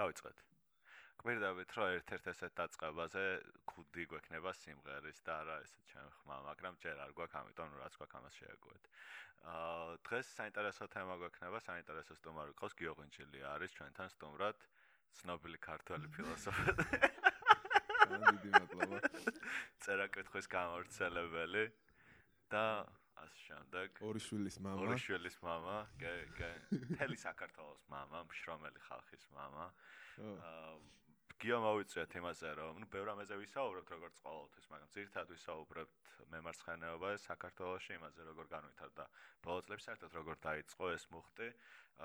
დავიწყეთ. გვერდავით რომ ერთ-ერთ ესეთ დაწყებაზე ქუდი გვექნება სიმღერის და არა ესე ჩემ ხმა, მაგრამ ჯერ არ გვაქვს, ამიტომ რაც გვაქვს ამას შეაგვეთ. აა დღეს საინტერესო თემა გვექნება, საინტერესო სტუმარი ყავს გიოღინჩილი არის ჩვენთან სტუმრად, ცნობილი ქართველი ფილოსოფი. დიდი მადლობა. წერაკითხვის გამავრცელებელი და ასე შემდეგ. ორი შვილის мама. ორი შვილის мама, გე გე. თელი საქართველოს мама, მშრომელი ხალხის мама. აა გიო მოვიწვიეთ იმაზე, რომ ნუ ბევრ ამაზე ვისაუბრებთ როგორც ყოველთვის, მაგრამ ძირითადად ვისაუბრებთ მემარცხენეობა საქართველოსში იმაზე, როგორ განვითარდა ბოლო წლებში საერთოდ როგორ დაიწყო ეს მუხტი,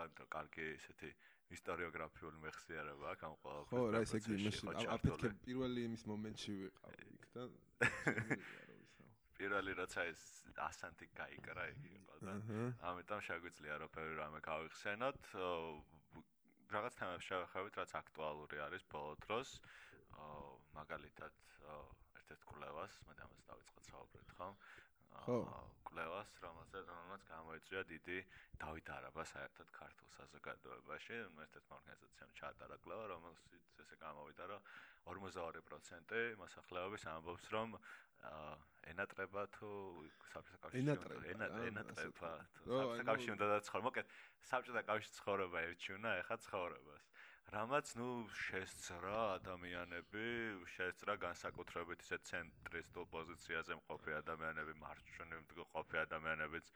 ანუ კარგი ესეთი ისტორიოგრაფიული მეხსიერება აქვს ამ ყოველთვის. ხო, რა ესე იგი, მე აფეთქე პირველი იმის მომენტში ვიყავ იქ და პირველი როცა ეს ასანტი გაიკრა იქ იყო და ამიტომ შეგვიძლია რომ ბევრი რამე გავიხსენოთ რაღაც თემებს შევეხებით, რაც აქტუალური არის ბოლო დროს. მაგალითად, ერთ-ერთ კვლევას, მე ამას დავიწყოთ საუბრით, ხო? ხო. კვლევას, რომელსაც რომელსაც გამოიწვია დიდი დავით არაბა საერთოდ ქართულ საზოგადოებაში, ერთ-ერთ ორგანიზაციამ ჩაატარა კვლევა, რომელსაც ესე გამოვიდა, რომ 42% მოსახლეობის ამბობს, რომ ენატრება თუ საბჭოთა კავშირი ენატრება ენატრება საბჭოთა კავშირი უნდა დაცხოვრო მოკეთ საბჭოთა კავშირის ცხოვრება ერჩიუნა ეხა ცხოვრებას. რამაც ნუ შესწრა ადამიანები შესწრა განსაკუთრებით ისე ცენტრისტულ პოზიციაზე მყოფი ადამიანები მარჯვენა მყოფი ადამიანებიც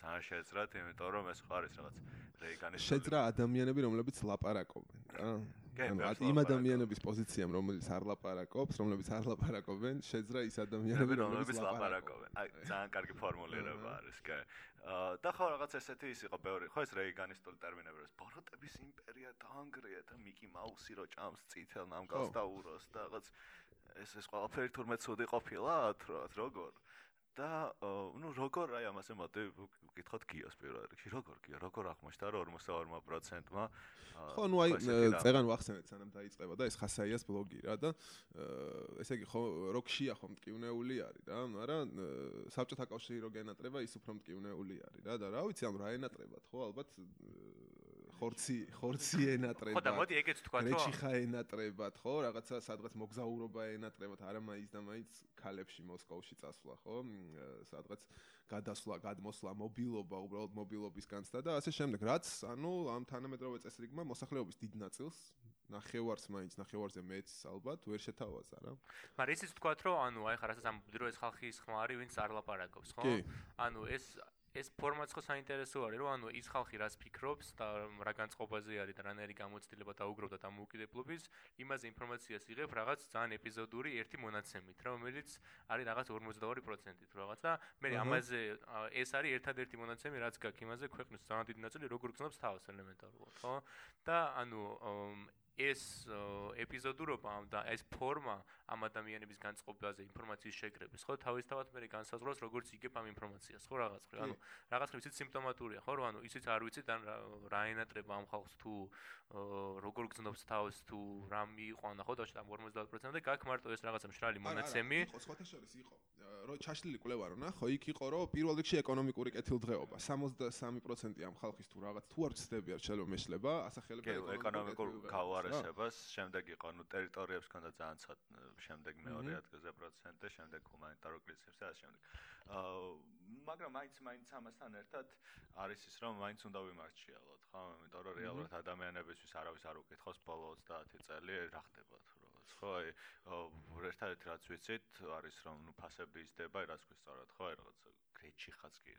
ძალიან შეძრათ, იმიტომ რომ ეს ხო არის რაღაც რეიგანის შეძრა ადამიანები, რომლებიც ლაპარაკობენ, რა. ანუ იმ ადამიანების პოზიციამ, რომელიც არ ლაპარაკობს, რომლებიც არ ლაპარაკობენ, შეძრა ის ადამიანები, რომლებიც ლაპარაკობენ. აი, ძალიან კარგი ფორმულირება არის, კი. აა და ხო რაღაც ესეთი ის იყო ბევრი, ხო ეს რეიგანისტული ტერმინები, რომ ბოროტების იმპერია დაანგრია და მიკი მაუსი რო ჭამს წითელ ნამგალს და უროს და რაღაც ეს ეს ყველაფერი თურმე ცუდი ყოფილა, რა, როგორ? და ნუ როგორ აი ამაზე მოდი ვკითხოთ გიოს პირველ რიგში როგორ გიო როგორ აღმოჩნდა რომ 42%-მა ხო ნუ აი წეგან ვახსენეთ სანამ დაიწყება და ეს ხასაიას ბლოგი რა და ესე იგი ხო როქშია ხო მტკივნეული არის რა მაგრამ საბჭოთა კავშირი რო გენატრება ის უფრო მტკივნეული არის რა და რა ვიცი ამ რა ენატრებათ ხო ალბათ ხორცი ხორცი ენატრება ხო და მოდი ეგეც თქვა რომ რეჩიხა ენატრებათ ხო? რაღაცა სადღაც მოგზაურობა ენატრებათ არა მაინც და მაინც ქალებში მოსკოვში წასვლა ხო? სადღაც გადასვლა გადმოსვლა მობილობა უბრალოდ მობილობის განცდა და ასე შემდეგ. რაც ანუ ამ თანამედროვე წესრიგმა მოსახლეობის დიდ ნაწილს ნახევარს მაინც ნახევარზე მეც ალბათ ვერ შეთავაზა რა. მაგრამ ისიც თქვა რომ ანუ აი ხარ რასაც ამ ბუდროეს ხალხის ხმარი ვინც არ ლაპარაკობს ხო? ანუ ეს ეს ფორმაც ხო საინტერესო არის, რომ ანუ ის ხალხი რას ფიქრობს და რა განწყობაზე არის და რანაირი გამოცდილება დაუგროვდა და მოუკიდებლობის, იმაზე ინფორმაციას იღებ რაღაც ძალიან ეპიზოდური ერთი მონაცემით, რომელიც არის რაღაც 52%-ით რაღაცა. მე ამაზე ეს არის ერთადერთი მონაცემი, რაც გაქვს იმაზე ქვეყნის ძალიან დიდი ნაწილი როგორ გწნობს თავს ელემენტარულად, ხო? და ანუ ეს ეპიზოდურობა და ეს ფორმა ამ ადამიანების განწყობაზე ინფორმაციის შეკრების, ხო, თავისთავად მე განსაზღვროს როგორც იგებ ამ ინფორმაციას, ხო, რაღაც ხრი, ანუ რაღაც ხრი ვიცით სიმპტომატურია, ხო, ანუ ისიც არ ვიცით ან რა ენატრება ამ ხალხს თუ როგორ გძნობს თავს თუ რა მიიყვანა, ხო, და ამ 50%-ამდე გაქვს მარტო ეს რაღაცა მშრალი მონაცემი. იყო სხვათა შორის იყო. რო ჩაშლილი კვლევა რო ნახო, იქ იყო რომ პირველ რიგში ეკონომიკური კეთილდღეობა. 63% ამ ხალხის თუ რაღაც თუ არ ცდებია შეიძლება მეშლება, ასახელებდა ეკონომიკურ გაუარესებას, შემდეგ იყო ნუ ტერიტორიებს ქონდა ძალიან ცოტა შემდეგ მეორე ადგილზე პროცენტი, შემდეგ ჰუმანიტარო კრიზისებს და ასე შემდეგ. აა მაგრამ მაინც მაინც ამასთან ერთად არის ის რომ მაინც უნდა ვიმარჩიალოთ, ხო? იმიტომ რომ რეალურად ადამიანებისთვის არავის არ უკითხავს ბოლო 30 წელი რა ხდება თუ რაღაც, ხო? აი ერთადერთი რაც ვიცით არის რომ ნუ ფასები იზრდება, რაც ქვი სწორად, ხო? აი რაღაც გრეჩი ხაც კი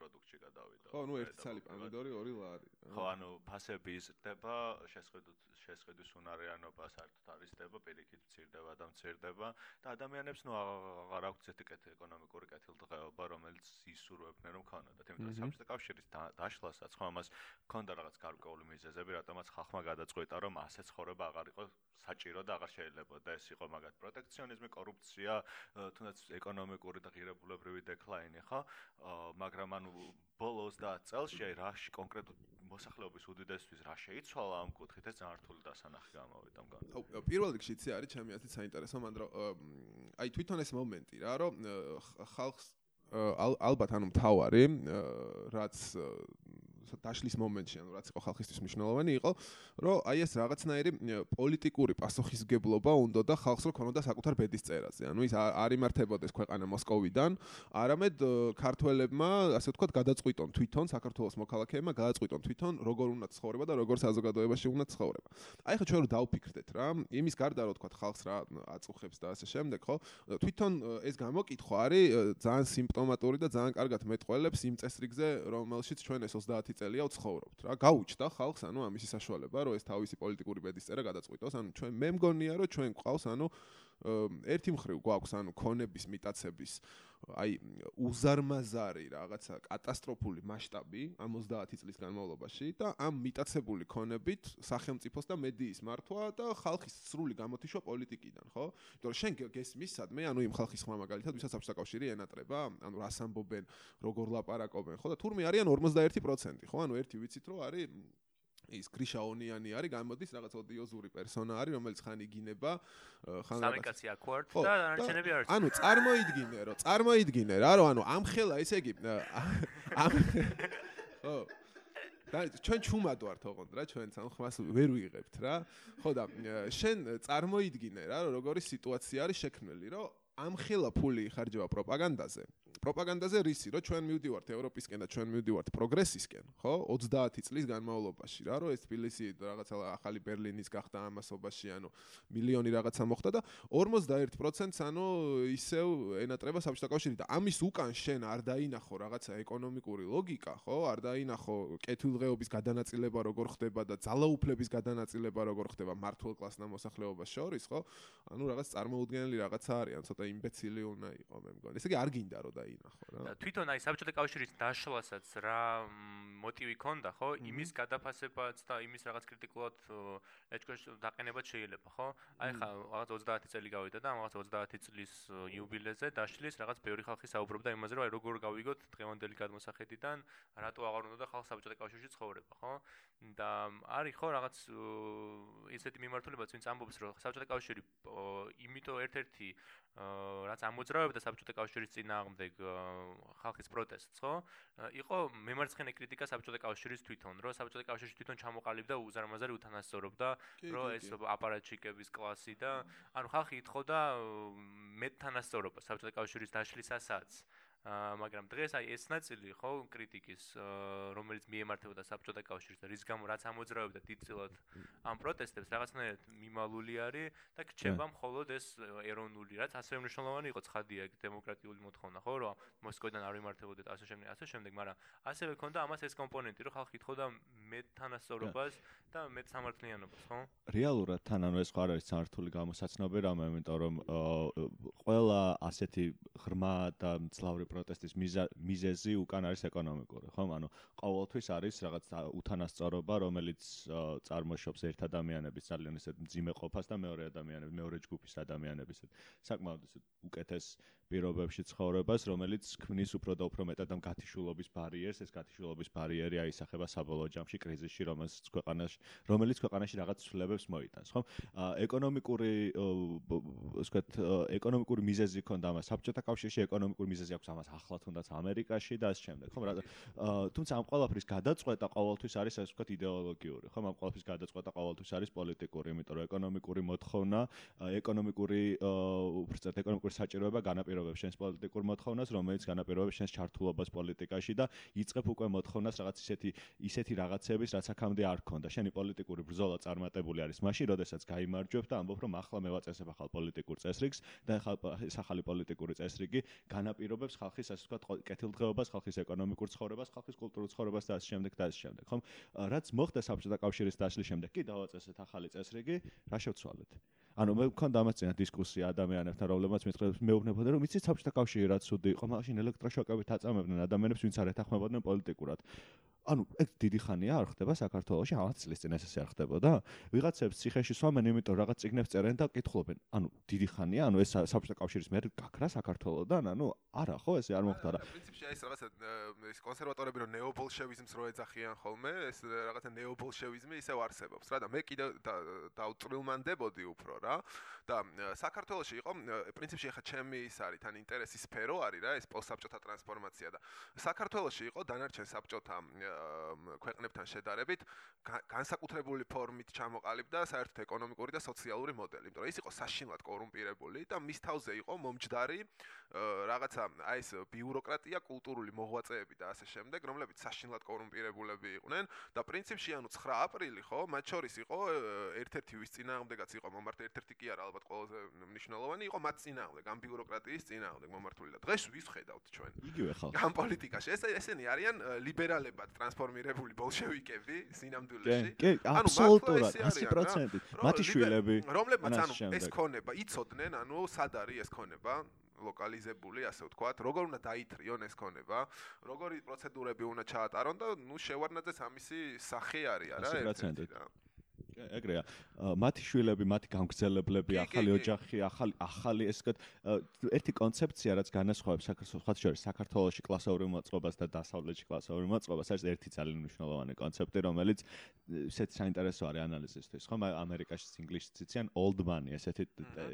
პროდუქტში გადავიდა. ხო, ნუ ერთი ცალი პომიდორი, ორი ლარი. ხო, ანუ ფასები იზრდება, შესყიდვით შესყიდვის უნარიანობა საერთოდ არის დება, პირიქით მცირდება და მცირდება და ადამიანებს ნუ აღარ აქვს ესეთი კეთ ეკონომიკური კეთილდღეობა, რომელიც ისურვებდნენ რომ ქონოდათ. იმიტომ რომ საბჭოთა კავშირის დაშლასაც ხო ამას ქონდა რაღაც გარკვეული მიზეზები, რატომაც ხალხმა გადაწყვეტა რომ ასე ცხოვრება აღარ იყო საჭირო და აღარ შეიძლება და ეს იყო მაგათ პროტექციონიზმი, კორუფცია, თუნდაც ეკონომიკური და ღირებულებრივი დეკლაინი, ხო? მაგრამ ანუ ბოლო 30 წელში აი რაში კონკრეტულად მოსახლეობის უდიდესთვის რა შეიცვალა ამ კუთხით ეს ძალიან რთული დასანახი გამოვიდა მგონი. აუ პირველ რიგში იცი არის ჩემი აზრით საინტერესო მანდ რომ აი თვითონ ეს მომენტი რა რომ ხალხს ალბათ ანუ მთავარი რაც დაშლის მომენტში, ანუ რაც იყო ხალხისთვის მნიშვნელოვანი იყო, რომ აი ეს რაღაცნაირი პოლიტიკური პასუხისგებლობა უნდა და ხალხს რო ქონოდა საკუთარ ბედის წერაზე. ანუ ის არ იმართებოდეს ქვეყანა მოსკოვიდან, არამედ ქართველებმა, ასე ვთქვათ, გადაწყვიტონ თვითონ საქართველოს მოქალაქეებმა გადაწყვიტონ თვითონ როგორ უნდა ცხოვრება და როგორ საზოგადოებაში უნდა ცხოვრება. აი ხა ჩვენ რო დავფიქრდეთ რა, იმის გარდა რო ვთქვათ ხალხს რა აწუხებს და ასე შემდეგ, ხო? თვითონ ეს გამოკითხვა არის ძალიან სიმპტომატური და ძალიან კარგად მეტყველებს იმ წესრიგზე, რომელშიც ჩვენ ეს 30 წელია ვცხოვრობთ რა. გაუჩნდა ხალხს ანუ ამისი საშუალება, რომ ეს თავისი პოლიტიკური ბედისწერა გადაწყვიტოს. ანუ ჩვენ მე მგონია, რომ ჩვენ ყავს ანუ ერთი მხრივ გვაქვს ანუ ქონების მიტაცების აი უზარმაზარი რაღაცა კატასტროფული მასშტაბი 70 წლის განმავლობაში და ამ მიტაცებული ქონებით სახელმწიფოს და მედიის მართვა და ხალხის სრული გამოთიშვა პოლიტიკიდან, ხო? იმიტომ რომ შენ გესმის სადმე, ანუ იმ ხალხის ხმა მაგალითად, ვისაც საბჭოთა კავშირი ენატრება, ანუ რას ამბობენ, როგორ ლაპარაკობენ, ხო? და თურმე არიან 51%, ხო? ანუ ერთი ვიცით რომ არის ის გრიშაონიანი არის, გამოდის რაღაც ოდიოზური პერსონა არის, რომელიც ხან იგინება, ხან სამიკაცი აკვართ და დანარჩენები არის. ანუ წარმოიდგინე, რომ წარმოიდგინე რა, რომ ანუ ამ ხელა ესე იგი ამ ხო. და ჩვენ ჩუმად ვართ ოღონდ რა ჩვენც ამ ხმას ვერ ვიღებთ რა. ხო და შენ წარმოიდგინე რა როგორი სიტუაცია არის შექმნილი რომ ამ ხელა ფული იხარჯება პროპაგანდაზე პროპაგანდაზე რისი, რომ ჩვენ მივდივართ ევროპისკენ და ჩვენ მივდივართ პროგრესისკენ, ხო? 30 წლის განმავლობაში რა, რომ ეს თბილისი რაღაცა ახალი ბერლინის გახდა ამასობაში, ანუ მილიონი რაღაცა მოხდა და 51%-ს ანუ ისევ ენატრება საბჭოთა კავშირი და ამის უკან შენ არ დაინახო რაღაცა ეკონომიკური ლოგიკა, ხო? არ დაინახო კეთილდღეობის გადანაწილება როგორ ხდება და ძალაუფლების გადანაწილება როგორ ხდება მართულ კლასს და მოსახლეობას შორის, ხო? ანუ რაღაც წარმოუდგენელი რაღაცა არის, ან ცოტა იმბეცილი უნდა იყო მე მგონი. ესე იგი არ გინდა რომ და დაინახო რა. და თვითონ აი საბჭოთა კავშირის დაშლასაც რა მოტივი ქონდა, ხო? იმის გადაფასებაც და იმის რაღაც კრიტიკულად ეჭქვეშ დაყენებაც შეიძლება, ხო? აი ხა რაღაც 30 წელი გავიდა და რაღაც 30 წლის იუბილეზე დაშლის რაღაც ბევრი ხალხი საუბრობდა იმაზე, რომ აი როგორ გავიგოთ დღევანდელი გადმოსახედიდან, რატო აღარ უნდა და ხალხ საბჭოთა კავშირში ცხოვრება, ხო? და არის ხო რაღაც ისეთი მიმართულებაც, ვინც ამბობს, რომ საბჭოთა კავშირი იმიტომ ერთ-ერთი რაც ამოძრავებდა საბჭოთა კავშირის წინააღმდეგ ხალხის პროტესტს, ხო? იყო მემარცხენე კრიტიკა საბჭოთა კავშირის თვითონ, რომ საბჭოთა კავშირი თვითონ ჩამოყალიბდა უზარმაზარი უთანასწორობდა, რომ ეს აპარატჩიკების კლასი და ანუ ხალხი ითხოვდა მეტთანასწორობა საბჭოთა კავშირის დაშლისასაც. აა მაგრამ დღეს აი ეს ნაწილი ხო კრიტიკის რომელიც მიემართებოდა საბჭოთა კავშირს და რის გამო რაც ამოძრავებდა დიდწილად ამ პროტესტებს რაღაცნაირად მიმალული არის და გჩება მხოლოდ ეს ეროვნული რაც ასევე მნიშვნელოვანი იყო ცხადია დემოკრატიული მოთხოვნა ხო რომ მოსკოვიდან არ ვიმართებოდეთ ასე შემდეგ ასე შემდეგ მაგრამ ასევე ქონდა ამას ეს კომპონენტი რომ ხალხი თხოვდა მეტთანასწორობას და მეტსამართლიანობას ხო? რეალურად თან ანუ ეს ხო არის სამართული გამოსაცნობი რამე იმიტომ რომ ყველა ასეთი ღრმა და მძლავრი პროტესტის მიზეზი უკან არის ეკონომიკური, ხო? ანუ ყოველთვის არის რაღაც უთანასწორობა, რომელიც წარმოშობს ერთ ადამიანების ძალიან ისეთ მძიმე ყოფას და მეორე ადამიანების, მეორე ჯგუფის ადამიანების საკმაოდ ისეთ უკეთეს პირობებში ცხოვრებას, რომელიც ქმნის უფრო და უფრო მეტად ამ გათიშულობის ბარიერს, ეს გათიშულობის ბარიერი აისახება საბოლოო ჯამში კრიზისში, რომელიც ქვეყანაში, რომელიც ქვეყანაში რაღაც ცვლილებებს მოიტანს, ხო? ეკონომიკური, ასე ვთქვათ, ეკონომიკური მიზეზი ქონდა ამას საბჭოთა კავშირში, ეკონომიკური მიზეზი აქვს ამას ახლა თუნდაც ამერიკაში და ასე შემდეგ, ხო? თუმცა ამ ყველაფრის გადაწყვეტა ყოველთვის არის ასე ვთქვათ იდეოლოგიური, ხო? ამ ყველაფრის გადაწყვეტა ყოველთვის არის პოლიტიკური, იმიტომ რომ ეკონომიკური მოთხოვნა, ეკონომიკური, სწორად ეკონომიკური საჭიროება განაპირობებს შენს პოლიტიკურ მოთხოვნას, რომელიც განაპირობებს შენს ჩართულობას პოლიტიკაში და იწყებ უკვე მოთხოვნას რაღაც ისეთი ისეთი რაღაცების, რაც აქამდე არ ქონდა. შენი პოლიტიკური ბრძოლა წარმატებული არის მაშინ, როდესაც გამოიმარჯვებ და ამბობ, რომ ახლა მე ვაწესებ ახალ პოლიტიკურ წესრიგს და ახალი პოლიტიკური წესრიგი განაპირობებს ხალხის ასე ვთქვათ კეთილდღეობას, ხალხის ეკონომიკურ ცხოვრებას, ხალხის კულტურულ ცხოვრებას და ასე შემდეგ და ასე შემდეგ. ხომ? რაც მოხდა საბჭოთა კავშირის დაშლის შემდეგ, კი დავაწესეთ ახალი წესრიგი, რა შევცვალეთ? ანუ მე მქონდა ამას წინა დისკუსია ადამიანებთან, რომლებმაც მეტყველებს მეუბნებოდნენ, რომ იცით საბჭოთა კავშირი რა ცუდი იყო, მაშინ ელექტროშოკებით აწამებდნენ ადამიანებს, ვინც არ ეთანხმებოდნენ პოლიტიკურად. ანუ ეგ დიდი ხანია არ ხდება საქართველოში, რაღაც წლის წინ ესე არ ხდებოდა. ვიღაცებს ციხეში სვამენ, იმიტომ რაღაც ციგნებს წერენ და კითხულობენ. ანუ დიდი ხანია, ანუ ეს საბჭოთა კავშირის მე გაქრა საქართველოსთან, ანუ არა ხო ესე არ მოხდა რა. პრინციპში ეს რაღაცა ეს კონსერვატორები რო ნეობოლშევიზმს რო ეძახიან ხოლმე, ეს რაღაცა ნეობოლშევიზმი ისევ არსებობს რა და მე კიდე დაუწრილმანდებოდი უფრო რა. და საქართველოში იყო პრინციპში ახლა ჩემი ის არის თან ინტერესის სფერო არის რა ეს პოსტსაბჭოთა ტრანსფორმაცია და საქართველოში იყო დანარჩენ საბჭოთა ქვეყნებთან შედარებით განსაკუთრებული ფორმით ჩამოყალიბდა საერთოდ ეკონომიკური და სოციალური მოდელი, იმიტომ რომ ის იყო საშინლად კორუმპირებული და მის თავზე იყო მომჯდარი რაღაცა აი ეს ბიუროკრატია, კულტურული მოღვაწეები და ასე შემდეგ, რომლებიც საშინლად კორუმპირებულები იყვნენ და პრინციპში ანუ 9 აპრილი ხო, მათ შორის იყო ერთ-ერთი ვის წინააღმდეგაც იყო მომართე ერთ-ერთი კი არა, ალბათ ყველაზე მნიშვნელოვანი იყო მათ წინააღმდეგ, ამ ბიუროკრატიის წინააღმდეგ მომართული და დღეს ვის ხედავთ ჩვენ? იგივე ხალხი. ამ პოლიტიკაში ეს ესენი არიან ლიბერალებად ტრანსფორმირებული ბოლშევიკები სინამ ნამდვილში. კი, აბსოლუტურად 100%. მათი შვილები, რომლებმაც ანუ ეს ქონება, იცოდნენ, ანუ სად არის ეს ქონება? ლოკალიზებული, ასე ვთქვათ, როგორ უნდა დაითრიონ ეს ქონება, როგორი პროცედურები უნდა ჩაატარონ და ნუ შევარნაძეს ამისი სახე არის, არა? 100%. ეგრეა. მათი შვილები, მათი გამგზელებლები, ახალი ოჯახი, ახალი ახალი ესეთ ერთი კონცეფცია, რაც განასხვავებს საქართველოს შორის საქართველოსი კლასოვრივ მოწყობას და დასავლეთში კლასოვრივ მოწყობას, არის ერთი ძალიან მნიშვნელოვანი კონცეფტი, რომელიც ესეთ საინტერესო არის ანალიზისთვის, ხო? ამერიკაში ინგლისში ციციან old money, ესეთი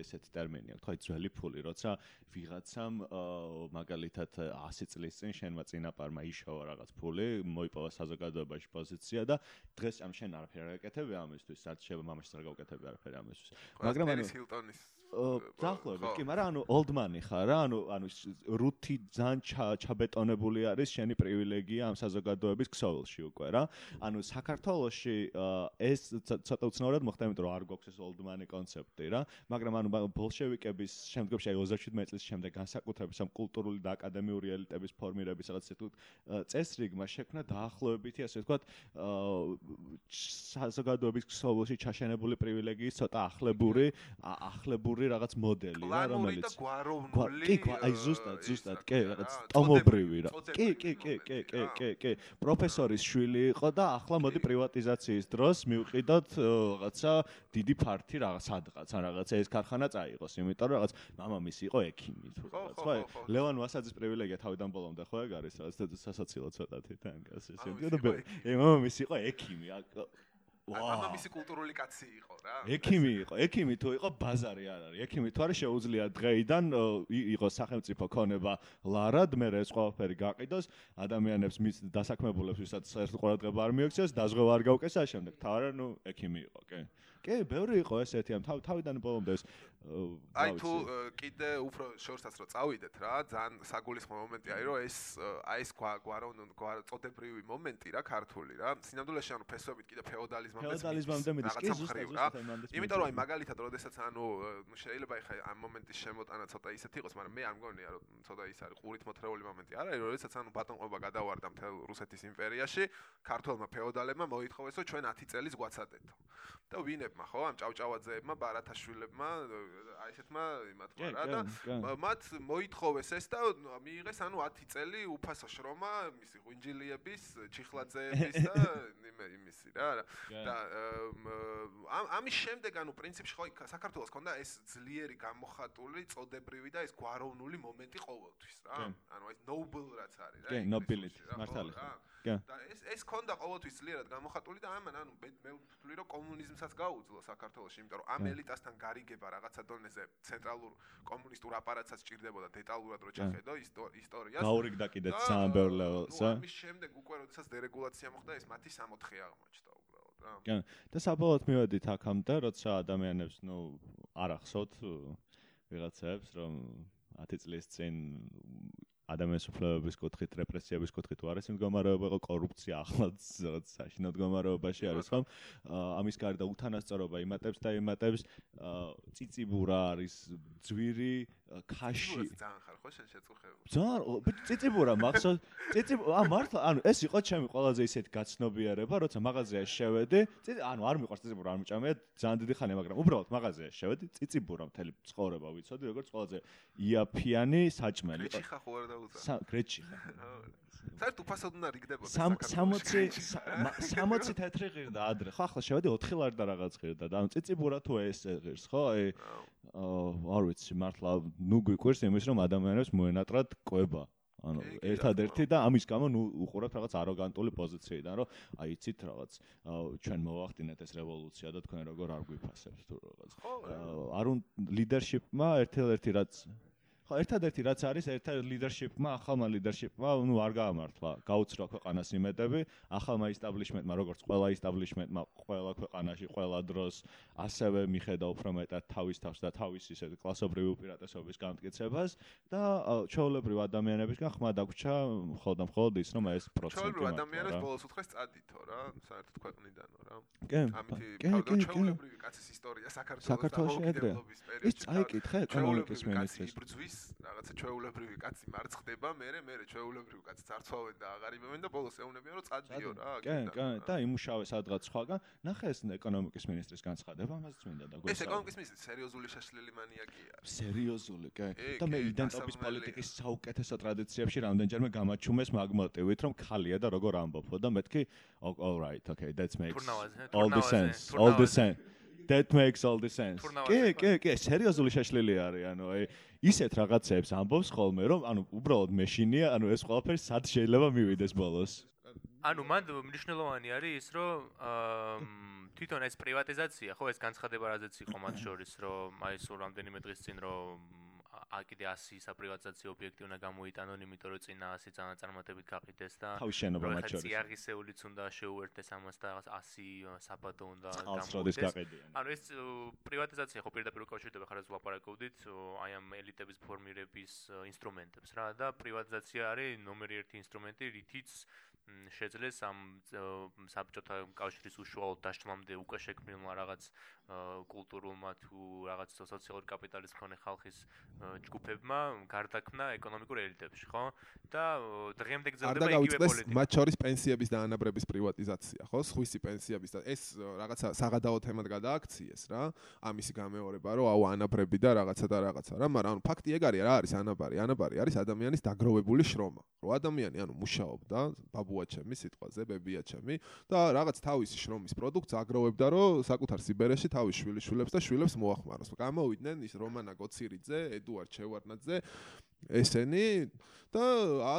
ესეთი ტერმინი აქვს, ხო, ძველი ფული, როცა ვიღაცამ მაგალითად 100 წლის წინ შენმა წინაპარმა იშოვა რაღაც ფული, მოიპოვა საზოგადოებაში პოზიცია და დღეს ამ შენ არაფერი არ ეკეთები ამისთვის ამისთვის რაც შეიძლება მამაშს არ გავკეთები არაფერი ამისთვის. მაგრამ ანუ ჰილტონის დაახლოებით კი მაგრამ ანუ ოლდმანი ხარ რა ანუ ანუ რუთი ძალიან ჩაბეტონებული არის შენი პრივილეგია ამ საზოგადოების ქსოვილში უკვე რა. ანუ საქართველოსში ეს ცოტა უცნაურად მოხდა იმიტომ რომ არ გვაქვს ეს ოლდმანი კონცეფტი რა მაგრამ ანუ ბოლშევიკების შემდგომში აი 27 წლის შემდეგ განსაკუთრებით ამ კულტურული და აკადემიური ელიტების ფორმირების რაღაც ისეთ წესრიგმა შექმნა დაახლოებითი ასე ვთქვათ საზოგადოების ქსოვილში ჩაშენებული პრივილეგიის ცოტა ახლებური ახლებური რაღაც მოდელი რა რომელიც კი კი აი ზუსტად ზუსტად კი რაღაც ტომობრივი რა. კი კი კი კი კი კი კი. პროფესორის შვილი იყო და ახლა მოდი პრივატიზაციის დროს მივყიდოთ რაღაცა დიდი ფართი რაღაც სადღაც ან რაღაცა ეს ქარხანა წაიღოს იმიტომ რომ რაღაც მამამისი იყო ექიმი თუ რაღაც ხო ლევან ვასაძის პრივილეგია თავიდან ბოლომდე ხო ეგ არის რაღაც სასაცილო ცოტათი თან გასეს იმიტომ რომ ე მამამისი იყო ექიმი ამამისი კულტურული კაცი იყო რა. ექიმი იყო, ექიმი თუ იყო ბაზარი არ არის. ექიმი თუ არის შეუძლია დღეიდან იყო სახელმწიფო ქონება ლარად, მე ეს ყველაფერი გაყიდოს, ადამიანებს მის დასაქმებულებს ვისაც საერთოდ ყურადღება არ მიაქცეს, დაზღვევა არ გავკესა შემდეგ. თავარა ნუ ექიმი იყო, კი. კი, ბევრი იყო ესეთი ამ თავ თავიდან ბოლომდე ეს აი თუ კიდე უფრო შორსაც რომ წავიდეთ რა, ძალიან საგულისხმო მომენტი არის რომ ეს აი ეს გვარონ წოდებრივი მომენტი რა ქართული რა. სინამდვილეში ანუ ფესვებით კიდე ფეოდალიზმამდე ფეოდალიზმამდე მიდის კი ზუსტად რა. იმიტომ რომ აი მაგალითად როდესაც ანუ შეიძლება ხა ამ მომენტის შემოტანა ცოტა ისეთი იყოს, მაგრამ მე არ მგონია რომ ცოტა ის არის ყურით მოთრეული მომენტი არა, როდესაც ანუ ბატონყობა გადავარდა მთელ რუსეთის იმპერიაში, ქართველმა ფეოდალებმა მოითხოვეს რომ ჩვენ 10 წელს გვაცადეთო. და ვინებ ჭავჭავაძეებმა ბარათაშვილებმა ესეთმა იმათმა რა და მათ მოითხოვეს ეს და მიიღეს ანუ 10 წელი უფასო შრომა მისი ღვინჯილიების ჩიხლაძეების და იმისი რა და ამ ამის შემდეგ ანუ პრინციპში ხო საქართველოს ქონდა ეს ძლიერი გამოხატული წოდებრივი და ეს გვაროვნული მომენტი ყოველთვის რა. ანუ ეს noble რაც არის რა კი nobility მართალი ხო და ეს ეს ქონდა ყოველთვის ძლიერად გამოხატული და ამან ანუ მე ვთვლი რომ კომუნიზმსაც გაუძლო საქართველოში, იმიტომ რომ ამ ელიტასთან გარიგება რაღაცა დონეზე ცენტრალურ კომუნისტურ აპარატსაც ჭირდებოდა დეტალურად რო შეხედო ისტორიას. გაურიგდა კიდე ძალიან ბევრ ლეველს, ამის შემდეგ უკვე როდესაც დერეგულაცია მოხდა, ეს მათი 64 აღმოჩნდა უბრალოდ, რა. კი. და საბოლოოდ მივედით აქამდე, როცა ადამიანებს, ნუ არ ახსოვთ ვიღაცებს, რომ 10 წლის წინ ადამიანის უფლებების კუთხით, რეპრესიების კუთხით თუ არის მდგომარეობა, იყო კორუფცია ახლაც რაღაც საშინო მდგომარეობაში არის ხომ? ამის გარდა უთანასწორობა იმატებს და იმატებს ციციბურა არის ძვირი ქაში. ძალიან ხარ ხო შენ შეწუხებული ძალიან ციციბურა მახსოვს ციციბ ა მართლა ანუ ეს იყო ჩემი ყველაზე ისეთ გაცნობიერება როცა მაღაზიაში შევედი ანუ არ მიყვარს ციციბურა არ მიჭამე ძალიან დიდი ხანია მაგრამ უბრალოდ მაღაზიაში შევედი ციციბურა მთელი ცხოვრება ვიცოდი როგორც ყველაზე იაფიანი საჭმელი. იყო გრეჩი ხა ხო არ დაუცა გრეჩი ხა საერთოდ უფასოდ უნდა რიგდებოდეს 60 60 თეთრი ღირდა ადრე. ხო ახლა შევედი 4 ლარ და რაღაც ღირდა და ანუ ციციბურა თუ ეს ღირს ხო? აი არ ვიცი მართლა ნუ გვიყვირს იმის რომ ადამიანებს მოენატრათ ყვება ანუ ერთადერთი და ამის გამო ნუ უყურებთ რაღაც აროგანტული პოზიციიდან რომ აი იცით რაღაც ჩვენ მოვახდინეთ ეს რევოლუცია და თქვენ როგორ არ გვიფასებთ თუ რაღაც. არ უნ ლიდერშიპმა ერთ-ერთი რაც ხო, ერთადერთი რაც არის, ერთა ლიდერშიპმა, ახალმა ლიდერშიპმა, ну, არ გაამართლა, გაუცრა ქვეყანას იმედები, ახალმა ისტაბლიშმენტმა, როგორც ყველა ისტაბლიშმენტმა, ყველა ქვეყანაში, ყველა დროს ასევე მიხედა უფრო მეტად თავის თავს და თავის ისე კლასობრივი უპირატესობის განმტკიცებას და ჩაოლებრივ ადამიანებისგან ხმა დაგვრჩა მხოლოდ და მხოლოდ ის, რომ ეს პროცესი ჩაოლებრივ ადამიანებს ბოლოს უთხეს წადითო რა, საერთოდ ქვეყნიდანო რა. კი, კი, ჩაოლებრივი კაცის ისტორია საქართველოს და მოკიდებლობის პერიოდში. ის წაიკითხე ეკონომიკის მინისტრის. იბრძვის რაღაცა ჩვეულებრივი კაცი მარცხდება, მე მე ჩვეულებრივი კაცი ძარცვავენ და აღარ იმემენ და ბოლოს ეუნებიან რომ წადიო რა. კი, კი, და იმუშავე სადღაც სხვაგან. ნახე ეს ეკონომიკის მინისტრის განცხადება, მას წმინდა და გვესა. ეს ეკონომიკის მინისტრი სერიოზული შეშლილი მანიაკია. სერიოზული, კი. და მე იდენტობის პოლიტიკის საუკეთესო ტრადიციებში რამდენჯერმე გამაჩუმეს მაგ მოტივით, რომ ხალია და როგორ ამბობო და მეთქი all right, okay, that makes all the sense. All the sense. that makes all the sense. კი, კი, კი, სერიოზული შეშლილი არის, ანუ აი ისეთ რაღაცებს ამბობს ხოლმე, რომ ანუ უბრალოდ მეშინია, ანუ ეს ყველაფერი სად შეიძლება მივიდეს ბოლოს. ანუ მან მნიშვნელოვანი არის ის, რომ თვითონ ეს პრივატიზაცია, ხო, ეს განცხადება რაზეც იყო მათ შორის, რომ აი სულ რამდენიმე დღის წინ რომ კიდე 100 საპრივატიზაციო ობიექტი უნდა გამოიტანონ, იმიტომ რომ წინა 100 წანაწარმოებით გაყიდეს და თავის შენობა მათ შორის. ციარგისეულიც უნდა შეუერთდეს ამას და 100 საბადო უნდა გამოიტანოს. ანუ ეს პრივატიზაცია ხო პირდაპირ უკავშირდება ხარ ეს ლაპარაკობდით, აი ამ ელიტების ფორმირების ინსტრუმენტებს რა და პრივატიზაცია არის ნომერი 1 ინსტრუმენტი, რითიც შეძლეს ამ საბჭოთა კავშირის უშუალო დაშლამდე უკვე შექმნილმა რაღაც კულტურულმა თუ რაღაც სოციალური კაპიტალის მქონე ხალხის ჯგუფებმა გარდაქმნა ეკონომიკურ ელიტებში, ხო? და დღემდე გრძელდება იგივე პოლიტიკა. მათ შორის პენსიების და ანაბრების პრივატიზაცია, ხო? სხვისი პენსიების და ეს რაღაცა საღადაო თემად გადააქციეს რა. ამისი გამეორება, რომ აუ ანაბრები და რაღაცა და რაღაცა რა, მაგრამ ანუ ფაქტი ეგ არის, რა არის ანაბარი? ანაბარი არის ადამიანის დაგროვებული შრომა. რო ადამიანი ანუ მუშაობდა, ბაბუა ჩემი სიტყვაზე, ბებია ჩემი და რაღაც თავისი შრომის პროდუქტს აგროვებდა, რომ საკუთარ სიბერეში თავის შვილიშვილებს და შვილებს მოახმაროს. გამოვიდნენ ის რომანა გოცირიძე, ედუარდ ჩევარნაძე, ესენი და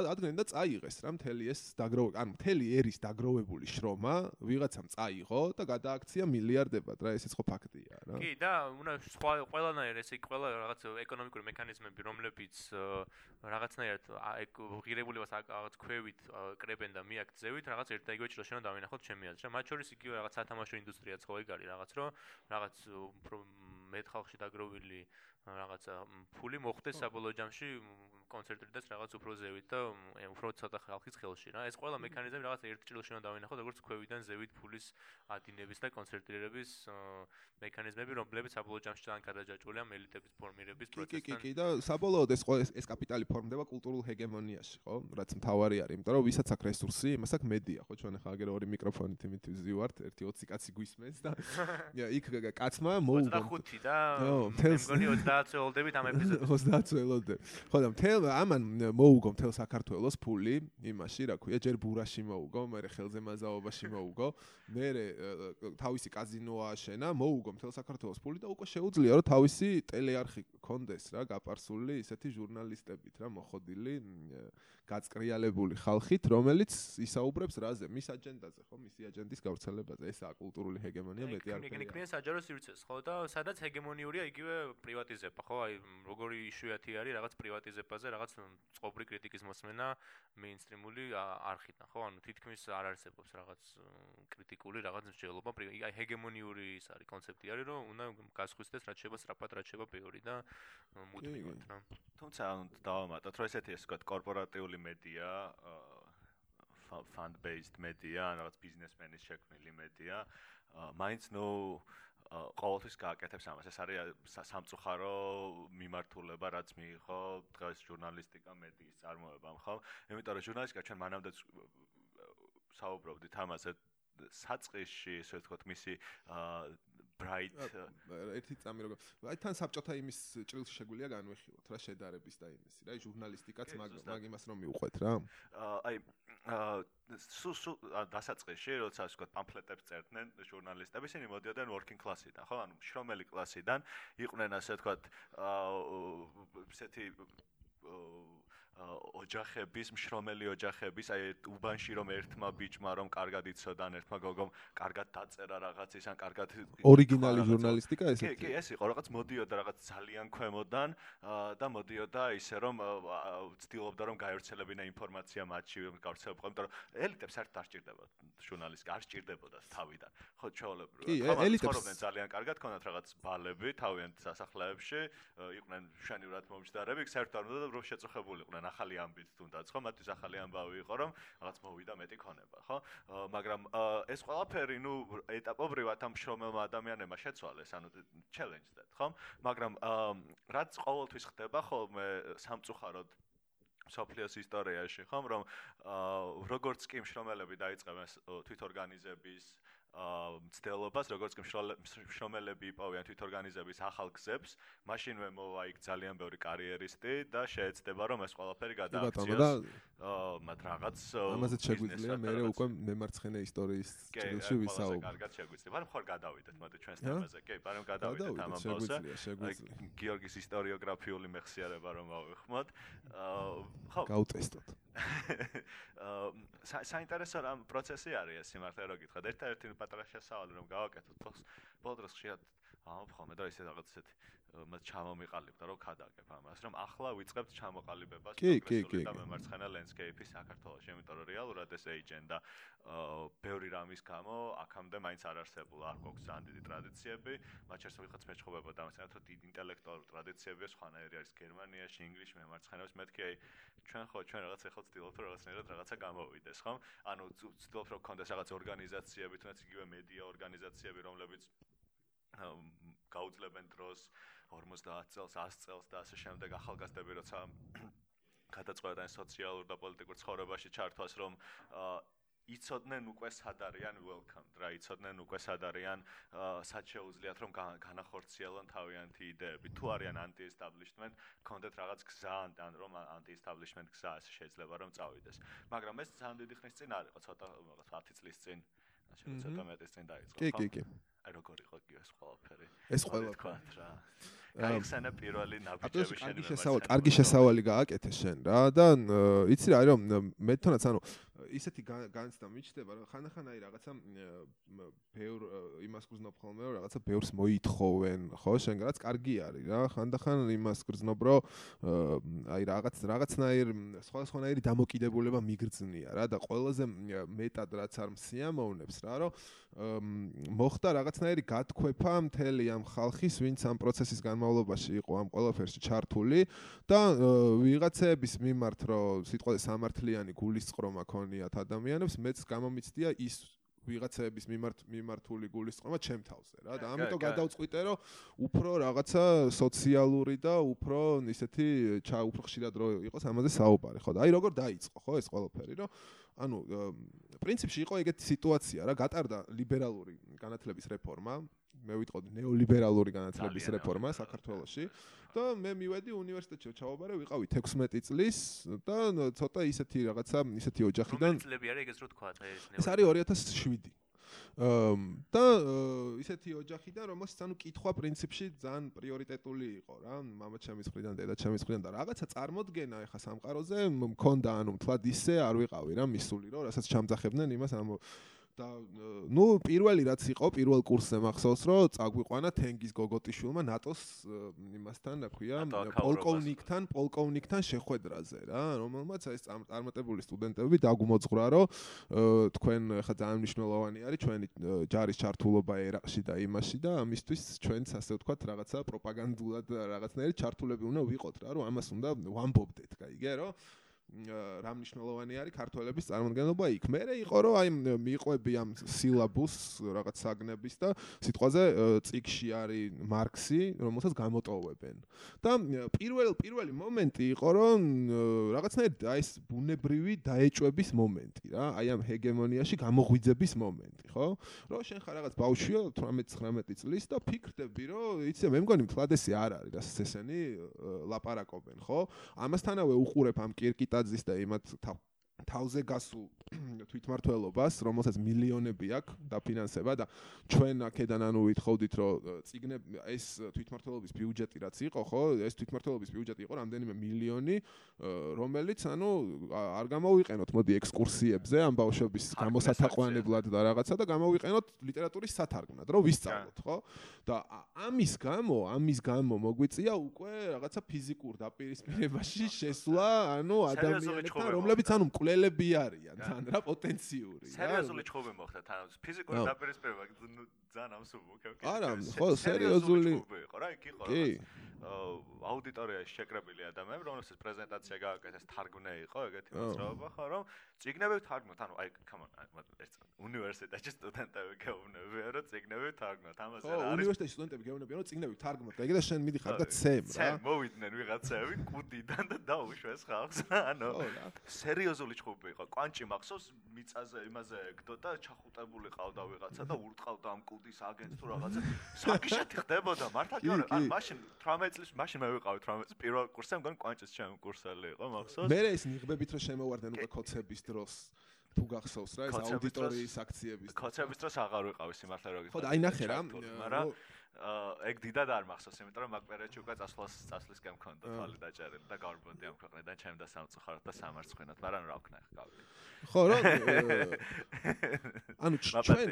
ადგენდა წაიღეს რა მთელი ეს დაგროვ ანუ მთელი ერის დაგროვებული შრომა ვიღაცამ წაიღო და გადააქცია მილიარდებად რა ესეც ხო ფაქტია რა. კი და უნდა სხვა ყველანაირ ესე ყველა რაღაც ეკონომიკური მექანიზმები რომლებიც რაღაცნაირად ღირებულებას რაღაც ქვევით კრებენ და მიაქცევით რაღაც ერთ და იგივე ჭრილში რომ დავინახოთ ჩემი აზრით რა. მათ შორის იგივე რაღაც სათამაშო ინდუსტრიაც ხო ეგ არის რაღაც რომ რაღაც მეტ ხალხში დაგროვილი რაღაცა ფული მოხდეს საბოლოო ჯამში კონცენტრირდეს რაღაც უფრო ზევით და უფრო ცოტა ხალხის ხელში რა. ეს ყველა მექანიზმი რაღაც ერთ ჭრილში უნდა დავინახოთ, როგორც ქვევიდან ზევით ფულის ადინების და კონცენტრირების მექანიზმები, რომლებიც საბოლოო ჯამში ძალიან გადაჯაჭვულია მელიტების ფორმირების პროცესთან. კი, კი, კი და საბოლოოდ ეს ეს კაპიტალი ფორმდება კულტურულ ჰეგემონიაში, ხო? რაც მთავარი არის, იმიტომ რომ ვისაც აქვს რესურსი, იმას აქვს მედია, ხო? ჩვენ ახლა აგერ ორი მიკროფონით იმით ვზივართ, ერთი 20 კაცი გვისმენს და იქ კაცმა მოუგო 25 და მე მგონი 30 წელოდებით ამ ეპიზოდში. 30 წელოდებით. ხო და მთელ ამან მოუგო მთელ საქართველოს ფული იმაში, რა ქვია, ჯერ ბურაში მოუგო, მე ხელზე მაზაობაში მოუგო, მე თავისი კაზინო ააშენა, მოუგო მთელ საქართველოს ფული და უკვე შეუძლია რომ თავისი ტელეარხი კონდეს რა, გაპარსული ისეთი ჟურნალისტებით რა, მოხოდილი გაწკრიალებული ხალხით, რომელიც ისაუბრებს რაზე, მის აჯენდაზე, ხო, მისი აჯენდის გავრცელებაზე. ესაა კულტურული ჰეგემონია მეტი არ იქნება. იქნება საჯარო სივრცეს, ხო, და სადაც ჰეგემონიურია, იგივე პრივატიზება, ხო, აი, როგორი იშვიათი არის რაღაც პრივატიზებაზე, რაღაც წყობრი კრიტიკის მოსმენა მეინსტრიმული არხიდან, ხო, ანუ თითქმის არ არსებობს რაღაც კრიტიკული რაღაც მსჯელობა, აი, ჰეგემონიური ის არის კონცეფტი არის, რომ უნდა გასხვისდეს რაც შეიძლება სწრაფად, რაც შეიძლება პეორი და მუდმივად რა. თუმცა ანუ დავამატოთ, რომ ესეთი ეს ვთქვათ კორპორატიული მედია, fund based media, რაღაც ბიზნესმენის შექმნილი მედია, მაინც ნუ ყოველთვის გააკეთებს ამას. ეს არის სამწუხარო მიმართულება, რაც მიიღო დღეს ჟურნალისტიკა მედიის წარმოებამ, ხო? იმიტომ რომ ჟურნალისტიკა ჩვენ მანამდე საუბრობდით ამაზე საწყისში, ესე ვთქვათ, მისი bright. ერთი წამი როგორ აი თან საბჭოთა იმის ჭრილში შეგვიძლია განვეხილოთ რა შედარების და იმისი რა ჟურნალისტიკაც მაგ მაგ იმას რომ მიუყვეთ რა. აი სუ სუ დასაწყისში როცა ასე ვთქვათ პამფლეტებს წერდნენ ჟურნალისტები ისინი მოდიოდნენ working class-იდან ხო? ანუ შრომელი კლასიდან იყვნენ ასე ვთქვათ ესეთი ოჯახების, მშრომელი ოჯახების, აი უბანში რომ ერთმა ბიჭმა რომ კარგად იცოდან, ერთმა გოგომ კარგად დაწერა რაღაცის, ან კარგად ორიგინალი ჟურნალისტიკა ესე? კი, კი, ეს იყო რაღაც მოდიოდა რაღაც ძალიან ქვემოდან და მოდიოდა ისე რომ ცდილობდა რომ გაერთიანებინა ინფორმაცია მათში, გავრცელებიყო, იმიტომ რომ ელიტებს არ სჭირდება ჟურნალისტიკა, არ სჭირდებოდა თავიდან. ხო, ჩაოლებრივად. კი, ელიტებს ძალიან კარგად ქონდათ რაღაც ბალები თავიანთ სასახლეებში, იყვნენ შენივრად მომჯდარები, საერთოდ არ უნდა რომ შეწუხებულიყვნენ ახალი ამბით თუნდაც ხო? მათთვის ახალი ამბავი იყო რომ რაღაც მოვიდა მეტი ქონება ხო? მაგრამ ეს ყველაფერი ნუ ეტაპობრივად ამ შრომელმა ადამიანებმა შეცვალეს ანუ challenge-დად ხო? მაგრამ რაც ყოველთვის ხდება ხოლმე სამწუხაროდ სოფლიოს ისტორიაში ხომ? რომ როგორც კი მშრომელები დაიწყებენ თვითორგანიზების მცდელობას, როგორც კი მშრომელები იპოვიან თვითორგანიზების ახალ გზებს, მაშინვე მოვა იქ ძალიან ბევრი კარიერისტი და შეეცდება რომ ეს ყველაფერი გადააქციოს. აა, მათ რაღაც ამაზე შეგვიძლია მე უკვე მემარცხენე ისტორიის ჭრილში ვისაუბროთ. კი, კარგად შეგვიძლია. მაგრამ ხარ გადავიდეთ მოდი ჩვენს თემაზე. კი, მაგრამ გადავიდეთ ამ ამბავზე. გიორგის ისტორიოგრაფიული მეხსიერება რომ ავიხმოთ. აა, ხო. გაუტესტოთ. აა საინტერესო რამ პროცესი არის ეს სიმართლე რო გითხრათ. ერთ-ერთი პატარა შესავალი რომ გავაკეთოთ ფოს ბოლო დროს ხშირად აუ ხოლმე და ისე რაღაც ესეთი მათ ჩამომიყალიბდა რომ ქადაგებ ამას რომ ახლა ვიწყებთ ჩამოყალიბებას და მემარცხენე ლენდსკეიპის საქართველოს იმიტომ რომ რეალურად ეს ეიჯენდა ბევრი რამის გამო აქამდე მაინც არ არსებულა არ გვაქვს ძალიან დიდი ტრადიციები. მათ შორის ვიღაც მეჩხობება და ამას რომ დიდი ინტელექტუალური ტრადიციები სხვანაირი არის გერმანიაში ინგლისში მემარცხენეებს მეთქი აი ჩვენ ხო ჩვენ რაღაც ახლა ვცდილობთ რომ რაღაცნაირად რაღაცა გამოვიდეს ხო ანუ ვცდილობთ რომ გქონდეს რაღაც ორგანიზაციები თუნდაც იგივე მედია ორგანიზაციები რომლებიც გაუძლებენ დროს 50 წელს, 100 წელს და ასე შემდეგ ახალგაზრდები როცა გადაწყვეტენ სოციალურ და პოლიტიკურ ცხოვრებაში ჩართვას, რომ იცოდნენ უკვე სად არიან welcome, რა იცოდნენ უკვე სად არიან სად შეუძლიათ რომ განახორციელონ თავიანთი იდეები. თუ არიან anti-establishment, კონდეთ რაღაც გზა ან რომ anti-establishment გზა ასე შეიძლება რომ წავიდეს. მაგრამ ეს ძალიან დიდი ხნის წინ არ იყო, ცოტა რაღაც 10 წლის წინ. ასე ცოტა მეტის წინ დაიწყო. კი, კი, კი. როგორ იყო კი ეს ყველაფერი? ეს ყველაფერი რა. გაიხსენა პირველი ნაბიჯები შენ. კარგი შესავალი, კარგი შესავალი გააკეთე შენ რა და იცი რა რომ მე თვითონაც ანუ ისეთი განცდა მიჩნდება რომ ხანახან აი რაღაცა ბევრ იმას გრძნობ ხოლმე რომ რაღაცა ბევრს მოითხოვენ ხო შენგანაც კარგი არის რა ხანდახან იმას გრძნობ რომ აი რაღაც რაღაცნაირ სხვადასხვანაირი დამოკიდებულება მიგრძნია რა და ყველაზე მეტად რაც არ მსიამოვნებს რა რომ მოხდა რაღაცნაირი გათქვეფა მთელი ამ ხალხის ვინც ამ პროცესის განმავლობაში იყო ამ ყველაფერში ჩართული და ვიღაცების მიმართ რომ სიტყვაზე სამართლიანი გულისწყრომა ქონიათ ადამიანებს მეც გამომიცდია ის ვიღაცების მიმართ მიმართული გულისწყრომა ჩემ თავზე რა. და ამიტომ გადავწყვიტე რომ უფრო რაღაცა სოციალური და უფრო ისეთი ჩა უფრო ხშირად რო იყოს ამაზე საუბარი ხო და აი როგორ დაიწყო ხო ეს ყველაფერი რომ ანუ პრინციპში იყო ეგეთი სიტუაცია რა გატარდა ლიბერალური განათლების რეფორმა. მე ვიტყოდი ნეოლიბერალური განათლების რეფორმა საქართველოში და მე მივედი უნივერსიტეტში ჩავაბარე ვიყავი 16 წლის და ცოტა ისეთი რაღაცა ისეთი ოჯახიდან წლები არის ეგეც რო თქვა ეს ეს არის 2007 და ისეთი ოჯახიდან რომელსაც ანუ კითხვა პრინციპში ძალიან პრიორიტეტული იყო რა. მამაჩემის მხრიდან დედაჩემის მხრიდან და რაღაცა წარმოდგენა ეხა სამყაროზე მქონდა ანუ თლად ისე არ ვიყავი რა მისული რომ რასაც ჩამძახებდნენ იმას ამ და ნუ პირველი რაც იყო პირველ კურსზე მახსოვს რომ წაგვიყვანა თენგის გოგოტიშვილმა ნატოს იმასთან რა ქვია პოლკოვნიკთან პოლკოვნიკთან შეხვედრაზე რა რომელმაც ეს წარმატებული სტუდენტები დაგუმოძღვრა რომ თქვენ ხა ძალიან მნიშვნელოვანი არის ჩვენი ჯარის ჩართულობა ერაყში და იმაში და ამისთვის ჩვენც ასე ვთქვათ რაღაცა პროპაგანდულად რაღაცნაირი ჩართულები უნდა ვიყოთ რა რომ ამას უნდა ვამბობდეთ გაიგე რომ რა მნიშვნელოვანი არის ქართველების წარმოადგენლობა იქ. მე იყო რომ აი მიყვები ამ სილაბუს რაღაც საგნების და სიტყვაზე ციკში არის მარქსი, რომელსაც გამოტოვებენ. და პირველ პირველი მომენტი იყო რომ რაღაცნაირად აი ეს ბუნებრივი დაეჭვების მომენტი რა, აი ამ ჰეგემონიაში გამოღვიძების მომენტი, ხო? რომ შენ ხარ რაღაც ბავშვია 18-19 წლის და ფიქრდები რომ იცი მე მგონი თლადესი არ არის რა ესენი ლაპარაკობენ, ხო? ამასთანავე უყურებ ამ კირკიტა ტაძის და იმათ თავზე გასულ თვითმართველობას, რომელსაც მილიონები აქვს დაფინანსება და ჩვენ აქედან ანუ ვითხოვდით, რომ ციგნე ეს თვითმართველობის ბიუჯეტი რაც იყო, ხო, ეს თვითმართველობის ბიუჯეტი იყო რამდენიმე მილიონი, რომელიც ანუ არ გამოვიყენოთ, მოდი ექსკურსიებზე ამ ბავშვების გამოსათაყვანებლად და რაღაცა და გამოვიყენოთ ლიტერატურის სათარგმნად, რომ ვისწავლოთ, ხო? და ამის გამო, ამის გამო მოგვიწია უკვე რაღაცა ფიზიკურ დაპირისპირებაში შესვლა, ანუ ადამიანებთან, რომლებიც ანუ მკვლელები არიან, თან რა პოტენციური რა. სერიოზული ჩხუბი მოხდა თან ფიზიკური დაპირისპირება ძალიან ამსუბუქე. არა, ხო, სერიოზული იყო რა, იქ იყო რა. აუდიტორიაში შეკრებილი ადამიანები, რომელსაც პრეზენტაცია გააკეთეს, თარგმნე იყო ეგეთი მოძრაობა, ხო, რომ ციგნები თარგმნოთ, ანუ აი, come on, ეს უნივერსიტეტში სტუდენტები გეუბნებიან, რომ ციგნები თარგმნოთ. ამაზე რა არის? უნივერსიტეტში სტუდენტები გეუბნებიან, რომ ციგნები თარგმნოთ. ეგ და შენ მიდიხარ და ცემ რა. ცემ, მოვიდნენ ვიღაცები კუდიდან და დაუშვეს ხალხს. ანუ სერიოზული ჩხუბი იყო. კვანჭი მახსოვს მიწაზე იმაზე ეგდო და ჩახუტებული ყავდა ვიღაცა და ურტყავდა ამ კუდის აგენტს თუ რაღაცა. საკიშეთი ხდებოდა მართლა კი არა, ან მაშინ 18 წლის მაშინ მე ვიყავი 18 წლის პირველ კურსზე, მგონი კვანჭის ჩემი კურსელი იყო, მახსოვს? მე ეს ნიღბებით რომ შემოვარდნენ უკვე კოცების დროს თუ გახსოვს რა ეს აუდიტორიის აქციების კოცების დროს აღარ ვიყავი სიმართლე რო გითხრა ხო და აი ნახე რა მაგრამ ეგ დიდად არ მახსოვს იმიტომ რომ მაგ პერიოდში უკვე წასვლას წასვლისკენ მქონდა თვალი დაჭერილი და გავარბოდი ამ ქვეყნიდან ჩემ და სამწუხაროდ და სამარცხენად მაგრამ რა ვქნა ხა გავიდი ხო რა ანუ ჩვენ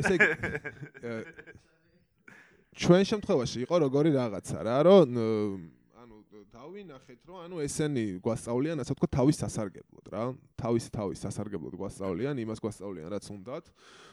ესე ჩვენ შემთხვევაში იყო როგორი რაღაცა რა რომ დავინახეთ, რომ ანუ ესენი გვასწავლიან, ასე ვთქვათ, თავის სასარგებლოდ რა. თავის თავის სასარგებლოდ გვასწავლიან, იმას გვასწავლიან, რაც უნდათ.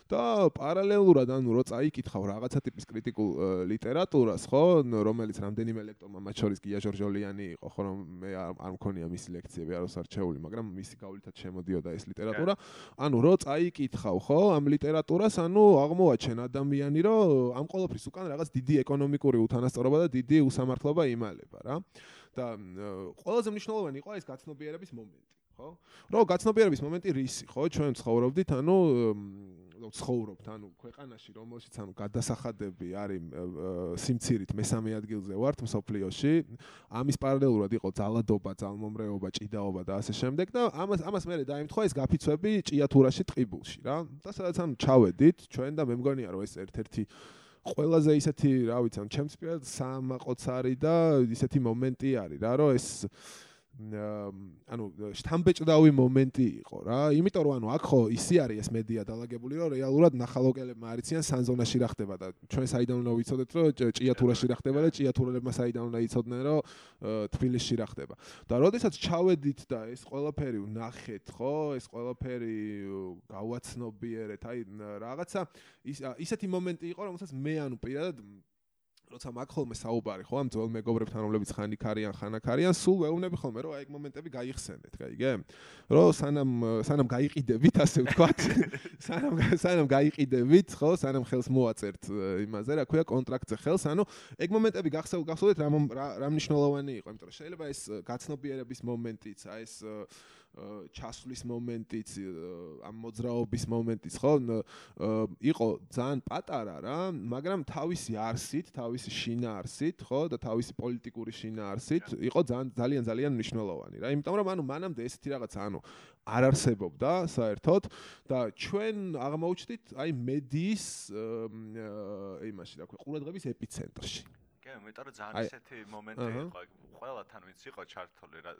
და პარალელურად ანუ რო წაიკითხავ რაღაცა ტიპის კრიტიკულ ლიტერატურას, ხო, რომელიც რამდენიმე ლექტორმა მათ შორის გია ჟორჟოლიანი იყო, ხო, რომ მე არ მქონია მისი ლექციები, არ ვსარჩეული, მაგრამ მისი გავლითაც შემოდიოდა ეს ლიტერატურა. ანუ რო წაიკითხავ, ხო, ამ ლიტერატურას, ანუ აღმოაჩენ ადამიანი, რომ ამ ყოველფრის უკან რაღაც დიდი ეკონომიკური უთანასწორობა და დიდი უსამართლობა იმალება რა. და ყველაზე მნიშვნელოვანი იყო ეს გაცნობიერების მომენტი, ხო? რო გაცნობიერების მომენტი რისი, ხო? ჩვენ ცხოვრობდით, ანუ ცხოვრობთ, ანუ ქვეყანაში, რომელშიც ანუ გადასახადები არის სიმცირით მესამე ადგილზე ვართ მსოფლიოში. ამის პარალელურად იყო ძალადობა, ძალმომრეობა, ჭიდაობა და ასე შემდეგ და ამას ამას მე დაიმთხვა ეს გაფიცვები ჭიათურაში ტყიბულში, რა. და სადაც ანუ ჩავედით, ჩვენ და მე მგონია რომ ეს ერთ-ერთი ყველაზე ისეთი, რა ვიცი, ჩემს პირად სამაყოც არის და ისეთი მომენტი არის რა, რომ ეს ანუ შთამბეჭდავი მომენტი იყო რა. იმიტომ რომ ანუ აქ ხო ისი არის ეს მედია დაალაგებული, რომ რეალურად ნახალოკელებმა არიციან სანზონაში რა ხდება და ჩვენ საიდან უნდა ვიცოდეთ, რომ ჭიათურაში რა ხდება და ჭიათურელებმა საიდან უნდა იცოდნენ, რომ თბილისში რა ხდება. და როდესაც ჩავედით და ეს ყველაფერი ვნახეთ, ხო, ეს ყველაფერი გავაცნობიერეთ, აი რაღაცა ისეთი მომენტი იყო, რომელსაც მე ანუ პირადად როცა მაგ ხოლმე საუბარი ხო ამ ძველ მეგობრებთან რომლებიც ხანიკ არიან ხანაკ არიან სულ ვეუბნები ხოლმე რომ აი ეგ მომენტები გაიხსენეთ გაიგე რომ სანამ სანამ გაიყიდებით ასე ვთქვათ. სანამ სანამ გაიყიდებით ხო სანამ ხელს მოაწერთ იმაზე რა ქვია კონტრაქტზე ხელს. ანუ ეგ მომენტები გახსოვ გახსოვთ რა რა მნიშვნელოვანი იყო. იმიტომ რომ შეიძლება ეს გაცნობიერების მომენტიც აი ეს ჩასვლის მომენტიც ამ მოძრაობის მომენტიც ხო? იყო ძალიან პატარა რა მაგრამ თავისი არსით თავისი შინაარსით ხო? და თავისი პოლიტიკური შინაარსით იყო ძალიან ძალიან ძალიან მნიშვნელოვანი რა. იმიტომ რომ ანუ მანამდე ესეთი რაღაცა ანუ არ არსებობდა საერთოდ. და ჩვენ აღმოჩნდით აი მედიის იმაში რა ქვია ყურადღების ეპიცენტრში. კი მე თვითონ ძალიან ესეთი მომენტი იყო ყველა თან ვინც იყო ჩართული რა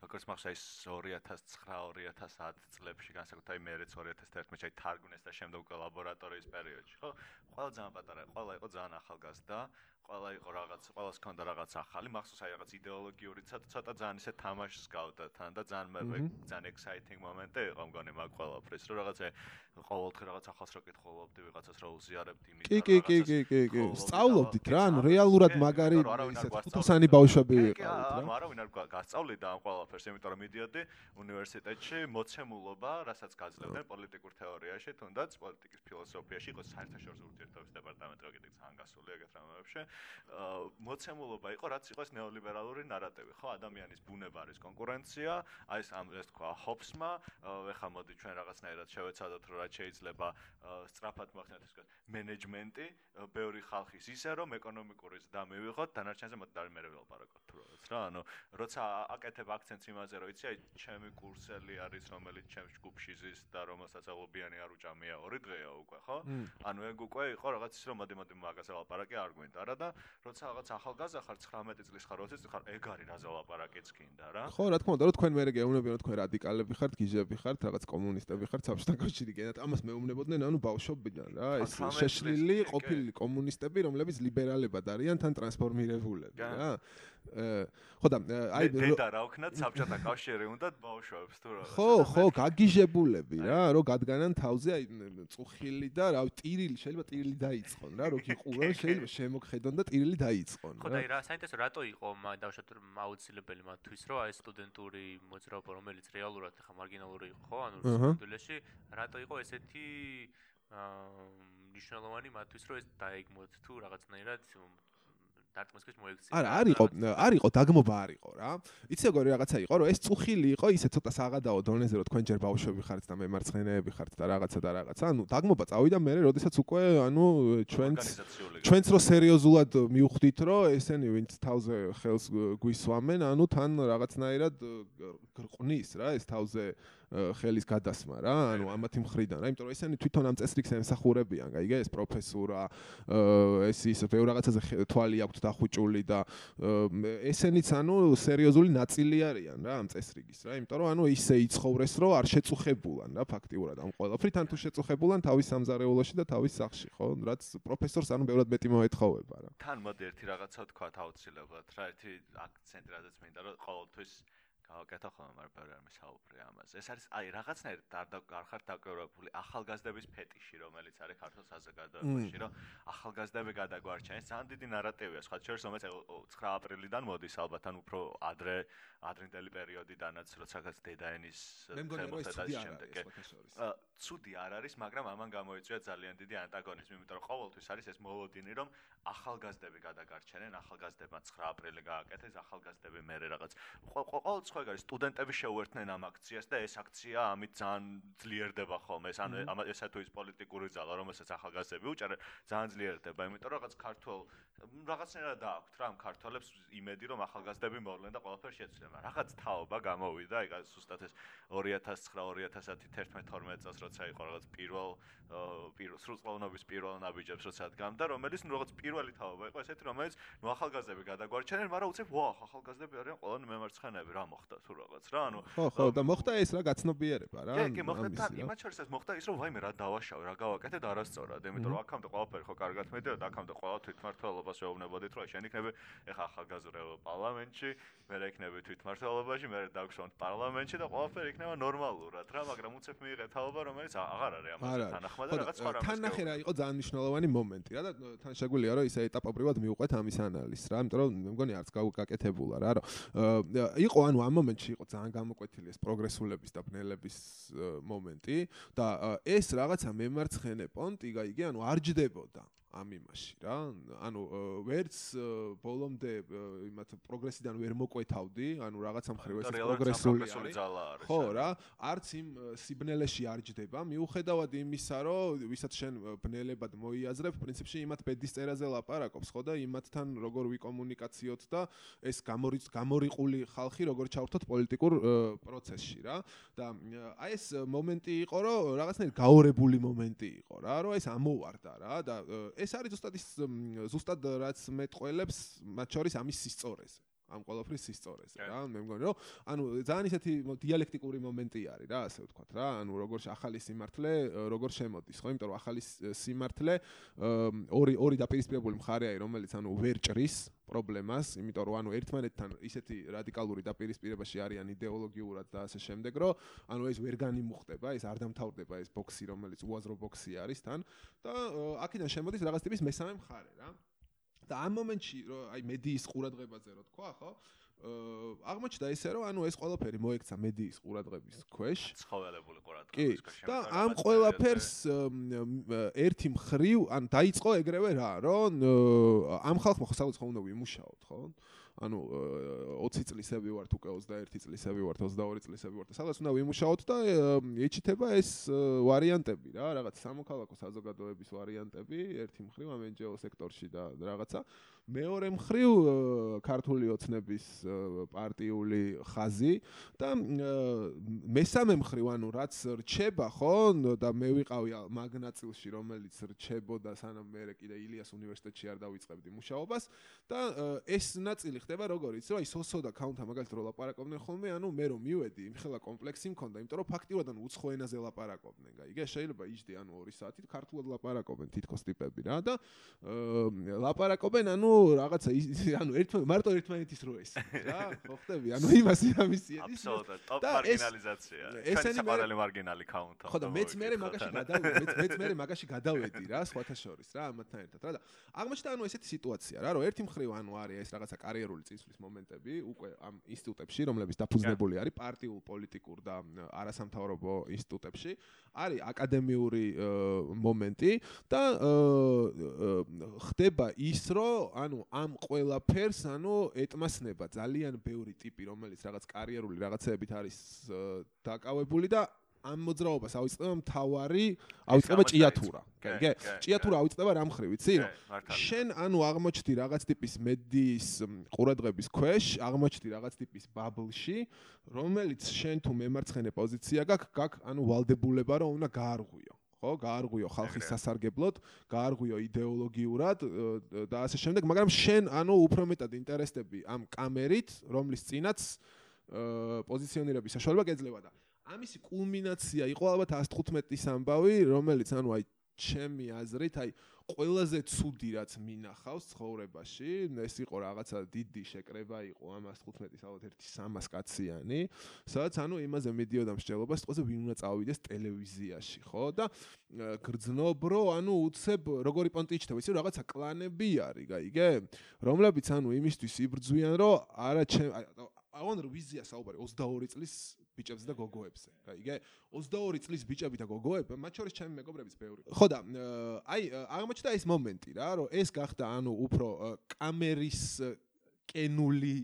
როგორც მახსოვს 2009-2010 წლებში განსაკუთრებით მეერეც 2011 წელს თარგმნეს და შემდეგ ლაბორატორიის პერიოდში. ხო ყველა ძალიან პატარა ყველა იყო ძალიან ახალგაზრდა ყველა იყო რაღაც ყველას ქონდა რაღაც ახალი მახსოვს აი რაღაც იდეოლოგიური ცოტა ცოტა ძალიან ისე თამაშს გავდა თან და ძალიან მე ძალიან ექსაიტინგ მომენტი იყო მგონი მაგ ყველაფრის რომ რაღაცე ყოველდღე რაღაც ახალს რო კითხულობდი ვიღაცას რა უზიარებდი იმით კი კი კი კი კი კი. სწავლობდით რა ანუ რეალურად მაგარი ისე ხუთოსანი ბავშვები ვიყავით რა? ანუ არავინ არ გასწავლიდა ამ ყველაფერს იმიტომ რომ მიდიოდი უნივერსიტეტში მოცემულობა რასაც გაძლევდნენ პოლიტიკურ თეორიაში თუნდაც პოლიტიკის ფილოსოფიაში იყო საერთაშორისო ურთიერთობების დეპარტამენტი რო კიდე ძალიან გასული ეგეთ რამებში მოცემულობა იყო რაც იყო ეს ნეოლიბერალური ნარატივი. ხო ადამიანის ბუნება არის კონკურენცია აი ეს ამ ეს თქვა ჰოპსმა ეხა მოდი ჩვენ რაღაცნაირად შევეცადოთ რომ რაც შეიძლება სწრაფად მოხდეს ეს მენეჯმენტი ბევრი ხალხის ისე რომ ეკონომიკურიც დამივიღოთ დანარჩენზე მოდი და მე ველაპარაკოთ თუ რაღაც რა. ანუ როცა აკეთებ აქცენტს იმაზე რომ იცი აი ჩემი კურსელი არის რომელიც ჩემს ჯგუფში ზის და რომელსაც ალობიანი არ უჭამია ორი დღეა უკვე ხო? ანუ ეგ უკვე იყო რაღაც ის რომ მოდი მოდი მაგაზე ლაპარაკი არ გვინდა რა და როცა რაღაც ახალგაზრდა ხარ 19 წლის ხარ 20 წლის ხარ ეგ არის რაზე ლაპარაკიც გინდა რა. ხო რა თქმა უნდა რომ თქვენ მეરે გეუბნებიან რომ თქვენ რადიკალები ხართ გიჟები ხართ რაღაც კომუნისტები ხართ საბჭოთა კავშირი გენათ ამას მეუბნებოდნენ ანუ ბავშვობიდან რა ეს შეშლილი ყოფილი კომუნისტები რომლებიც ლიბერალებად არიან თან ტრანსფორმირებულები რა ხო და აი დედა რა ვქნათ საბჭოთა კავშირი უნდა ბავშვებს თუ რა. ხო ხო გაგიჟებულები რა რომ გადგანან თავზე აი წუხილი და რა ტირილი შეიძლება ტირილი დაიწყონ რა რო გიყურონ შეიძლება შემოგხედონ და ტირილი დაიწყონ რა. ხო და აი რა საინტერესო რატო იყო დავშოთ აუცილებელი მათთვის რომ აი სტუდენტური მოძრაობა რომელიც რეალურად ხა მარგინალური იყო ხო ანუ სტუდენტულში რატო იყო ესეთი აა ნიშნულოვანი მათთვის რომ ეს დაეგმოთ თუ რაღაცნაირად დარტყმისკის მოექცია. არა, არისო, არისო დაგმობა არისო რა. იცი როგორი რაღაცა იყო, რომ ეს წუხილი იყო, ისე ცოტა საღადაო დონეზე, რომ თქვენ ჯერ ბავშვები ხართ და მე მარცხენეები ხართ და რაღაცა და რაღაცა. ანუ დაგმობა წავიდა მე, როდესაც უკვე ანუ ჩვენც ჩვენც რო სერიოზულად მივხვდით, რომ ესენი ვინც თავზე ხელს გვისვამენ, ანუ თან რაღაცნაირად გრყნის რა ეს თავზე ხელის გადასმა რა, ანუ ამათი მხრიდან, რა, იმიტომ რომ ესენი თვითონ ამ წესრიგს ემსახურებიან, გაიგე, ეს პროფესორა, ეს ის ბევრ რაღაცაზე თვალი აქვთ დახუჭული და ესენიც ანუ სერიოზული ნაწილი არიან რა ამ წესრიგის, რა, იმიტომ რომ ანუ ისე იცხოვრეს, რომ არ შეწუხებულან რა ფაქტიურად ამ ყველაფრით, ან თუ შეწუხებულან თავის სამზარეულოში და თავის სახლში, ხო, რაც პროფესორს ანუ ბევრად მეტი მოეთხოვება რა. თან მოდი ერთი რაღაცა თქვა აუცილებლად, რა, ერთი აქცენტი რადაც მინდა რომ ყოველთვის გავაკეთო ხოლმე მარბარი არ მისაუბრე ამაზე. ეს არის აი რაღაცნაირად არ დაგარხარ დაკერებული ახალგაზრდების ფეტიში, რომელიც არის ქართულ საზოგადოებაში, რომ ახალგაზრდები გადაგვარჩენს. ძალიან დიდი ნარატივია, სხვა შორის რომელიც 9 აპრილიდან მოდის ალბათ ან უფრო ადრე ადრინდელი პერიოდიდანაც, როცა გაც დედაენის თემათა და შემდეგ. ცუდი არ არის, მაგრამ ამან გამოიწვია ძალიან დიდი ანტაგონიზმი, იმიტომ რომ ყოველთვის არის ეს მოლოდინი, რომ ახალგაზრდები გადაგარჩენენ, ახალგაზრდებმა 9 აპრილი გააკეთეს, ახალგაზრდები მე რაღაც ყოველთვის ხო ეგ არის სტუდენტები შეუერთდნენ ამ აქციას და ეს აქცია ამით ძალიან ძლიერდება ხოლმე. ეს ანუ ესა თუ ის პოლიტიკური ძალა რომელსაც ახალგაზრდები უჭერენ ძალიან ძლიერდება იმიტომ რომ რაღაც ქართულ რაღაცნაირად დააქვთ რა ამ ქართველებს იმედი რომ ახალგაზრდები მოვლენ და ყველაფერი შეცვლება რაღაც თაობა გამოვიდა ეგ ზუსტად ეს 2009-2010 11-12 წელს როცა იყო რაღაც პირველ პირველ სრულწლოვნების პირველ ნაბიჯებს როცა დგამდა რომელიც ნუ რაღაც პირველი თაობა იყო ესეთი რომელიც ნუ ახალგაზრდები გადაგვარჩენენ მაგრამ უცებ ვა ახალგაზრდები არიან ყველანი მემარცხენეები რა მოხდა თუ რაღაც რა ანუ ხო ხო და მოხდა ეს რა გაცნობიერება რა კი კი მოხდა თან იმათ შორის ეს მოხდა ის რომ ვაიმე რა დავაშავე რა გავაკეთე და არასწორად იმიტომ რომ აქამდე ყველაფერი ხო კარგად მედიოდა აქამდე ყველა თვითმართველობას შეეუბნებოდით რომ შენ იქნები ეხა ახალგაზრდა პარლამენტში მე იქნები თვითმართველობაში მე დავქშონთ პარლამენტში და ყველაფერი იქნება ნორმალურად რა მაგრამ უცებ მიიღე თაობა რომელიც აღარ არის ამაზე. თანახმა და რაღაც სხვა რამე თან ნახე რა იყო ძალიან მნიშვნელოვანი მომენტი რა და თან შეგვიძლია რომ ისე ეტაპობრივად მიუყვეთ ამის ანალიზს რა იმიტომ რომ მე მგონი არც გაკეთებულა რა რომ იყო ანუ ამ მომენტში იყო ძალიან გამოკვეთილი ეს პროგრესულების და ბნელების მომენტი და ეს რაღაცა მემარცხენე პონტი გაიგე ანუ არ ჯდებოდა ამ იმაში რა. ანუ ვერც ბოლომდე იმათ პროგრესიდან ვერ მოკვეთავდი ანუ რაღაცა მხრივ ეს პროგრესული არის. ხო რა არც იმ სიბნელეში არ ჯდება. მიუხედავად იმისა რომ ვისაც შენ ბნელებად მოიაზრებ პრინციპში იმათ ბედის წერაზე ლაპარაკობს ხო და იმათთან როგორ ვიკომუნიკაციოთ და ეს გამორიყული ხალხი როგორ ჩავრთოთ პოლიტიკურ პროცესში რა. და აი ეს მომენტი იყო რომ რაღაცნაირ გაორებული მომენტი იყო რა რომ ეს ამოვარდა რა და ეს არის ზუსტად ის ზუსტად რაც მეტყველებს მათ შორის ამის სისწორეზე ამ ყოველფრის სისწორეზე რა? მე მგონი რომ ანუ ძალიან ისეთი დიალექტიკური მომენტი არის რა ასე ვთქვათ რა? ანუ როგორ ახალი სიმართლე როგორ შემოდის ხო? იმიტომ რომ ახალი სიმართლე ორი ორი დაპირისპირებული მხარე არის რომელიც ანუ ვერ ჭრის პრობლემას იმიტომ რომ ანუ ერთმანეთთან ისეთი რადიკალური დაპირისპირებაში არიან იდეოლოგიურად და ასე შემდეგ რომ ანუ ეს ვერ განიმუხტება ეს არ დამთავრდება ეს ბოქსი რომელიც უაზრო ბოქსი არის თან და აქედან შემოდის რაღაც ტიპის მესამე მხარე რა და ამ მომენტში რომ აი მედიის ყურადღებაზე რო თქვა ხო აღმოჩნდა ისე რომ ანუ ეს ყველაფერი მოექცა მედიის ყურადღების ქვეშ. ცხოველებული ყურადღების ქვეშ და ამ ყველაფერს ერთი მხრივ ან დაიწყო ეგრევე რა რომ ამ ხალხმა ხო საუცხო უნდა ვიმუშაოთ ხო ანუ 20 წლისები ვართ უკვე 21 წლისები ვართ 22 წლისები ვართ. სადაც უნდა ვიმუშაოთ და ეჩითება ეს ვარიანტები რა რაღაც სამოქალაქო საზოგადოების ვარიანტები ერთი მხრივ ამ NGO სექტორში და რაღაცა მეორე მხრივ ქართული ოცნების პარტიული ხაზი და მესამე მხრივ ანუ რაც რჩება ხო და მე ვიყავი მაგნაწილში რომელიც რჩებოდა სანამ მე კიდე ილიას უნივერსიტეტში არ დავიწყებდი მუშაობას და ეს ნაწილი ხდება როგორ იცი რა ის ოსო და კაუნტა მაგალითად რო ლაპარაკობდნენ ხოლმე ანუ მე რომ მივედი იმ ხელა კომპლექსი მქონდა იმიტომ რომ ფაქტიურად ანუ უცხო ენაზე ლაპარაკობდნენ გაიგე შეიძლება იჯდი ანუ 2 საათით ქართულად ლაპარაკობენ თითქოს ტიპები რა და ლაპარაკობენ ანუ რაღაცა ანუ ერთმა მარტო ერთმანეთის რო ეს რა ხო ხტები ანუ იმას იმის ის აბსოლუტურად ტოპ მარგინალიზაცია. ესენი მე მარგინალი კაუნტა ხო და მეც მე მაგაში გადავედი მეც მეც მე მაგაში გადავედი რა სხვათა შორის რა ამათთან ერთად რა და აღმოჩნდა ანუ ესეთი სიტუაცია რა რომ ერთი მხრივ ანუ არის ეს რაღაცა კარიერული წინსვლის მომენტები უკვე ამ ინსტიტუტებში რომლებიც დაფუძნებული არის პარტიულ პოლიტიკურ და არასამთავრობო ინსტიტუტებში არის აკადემიური მომენტი და ხდება ის რომ ანუ ამ ყველაფერს ანუ ეტმასნება ძალიან ბევრი ტიპი რომელიც რაღაც კარიერული რაღაცეებით არის დაკავებული და ამ მოძრაობას ავიწყდება მთავარი ავიწყდება ჭიათურა. კაიგე? ჭიათურა ავიწყდება რა მხრივ, იცი? შენ ანუ აღმოჩნდი რაღაც ტიპის მედიის ყურადღების ქვეშ, აღმოჩნდი რაღაც ტიპის ბაბლში, რომელიც შენ თუ მემარცხენე პოზიცია გაქვს, გაქვს ანუ ვალდებულება რომ უნდა გაარღვიო. ხო, გაარღვიო ხალხის სასარგებლოდ, გაარღვიო идеოლოგიურად და ასე შემდეგ, მაგრამ შენ ანუ უფრო მეტად ინტერესდები ამ კამერით, რომლის წინაც პოზიციონირების საშუალება გეძლევა და ამისი კულმინაცია იყო ალბათ 115-ის ამბავი, რომელიც ანუ აი ჩემი აზრით, აი ყველაზე ცუდი რაც მინახავს ცხოვრებაში, ეს იყო რაღაცა დიდი შეკრება იყო ამ 115-ის ალბათ ერთი 300 კაციანი, სადაც ანუ იმაზე მიდიოდა მსჯელობა, სწორედ ვინ უნდა წავიდეს ტელევიზიაში, ხო? და გრძნობ რო ანუ უცებ როგორი პონტი იჩნდება, ისე რაღაცა კლანები არის, გაიგე? რომლებიც ანუ იმისთვის იბრძვიან, რომ არა ჩემ აღონ ვიზია საუბარი 22 წლის ბიჭებზე და გოგოებზე. გაიგე? 22 წლის ბიჭები და გოგოები, მათ შორის ჩემი მეგობრებიც ბევრი. ხო და აი აღმოჩნდა ეს მომენტი რა, რომ ეს გახდა ანუ უფრო კამერის კენული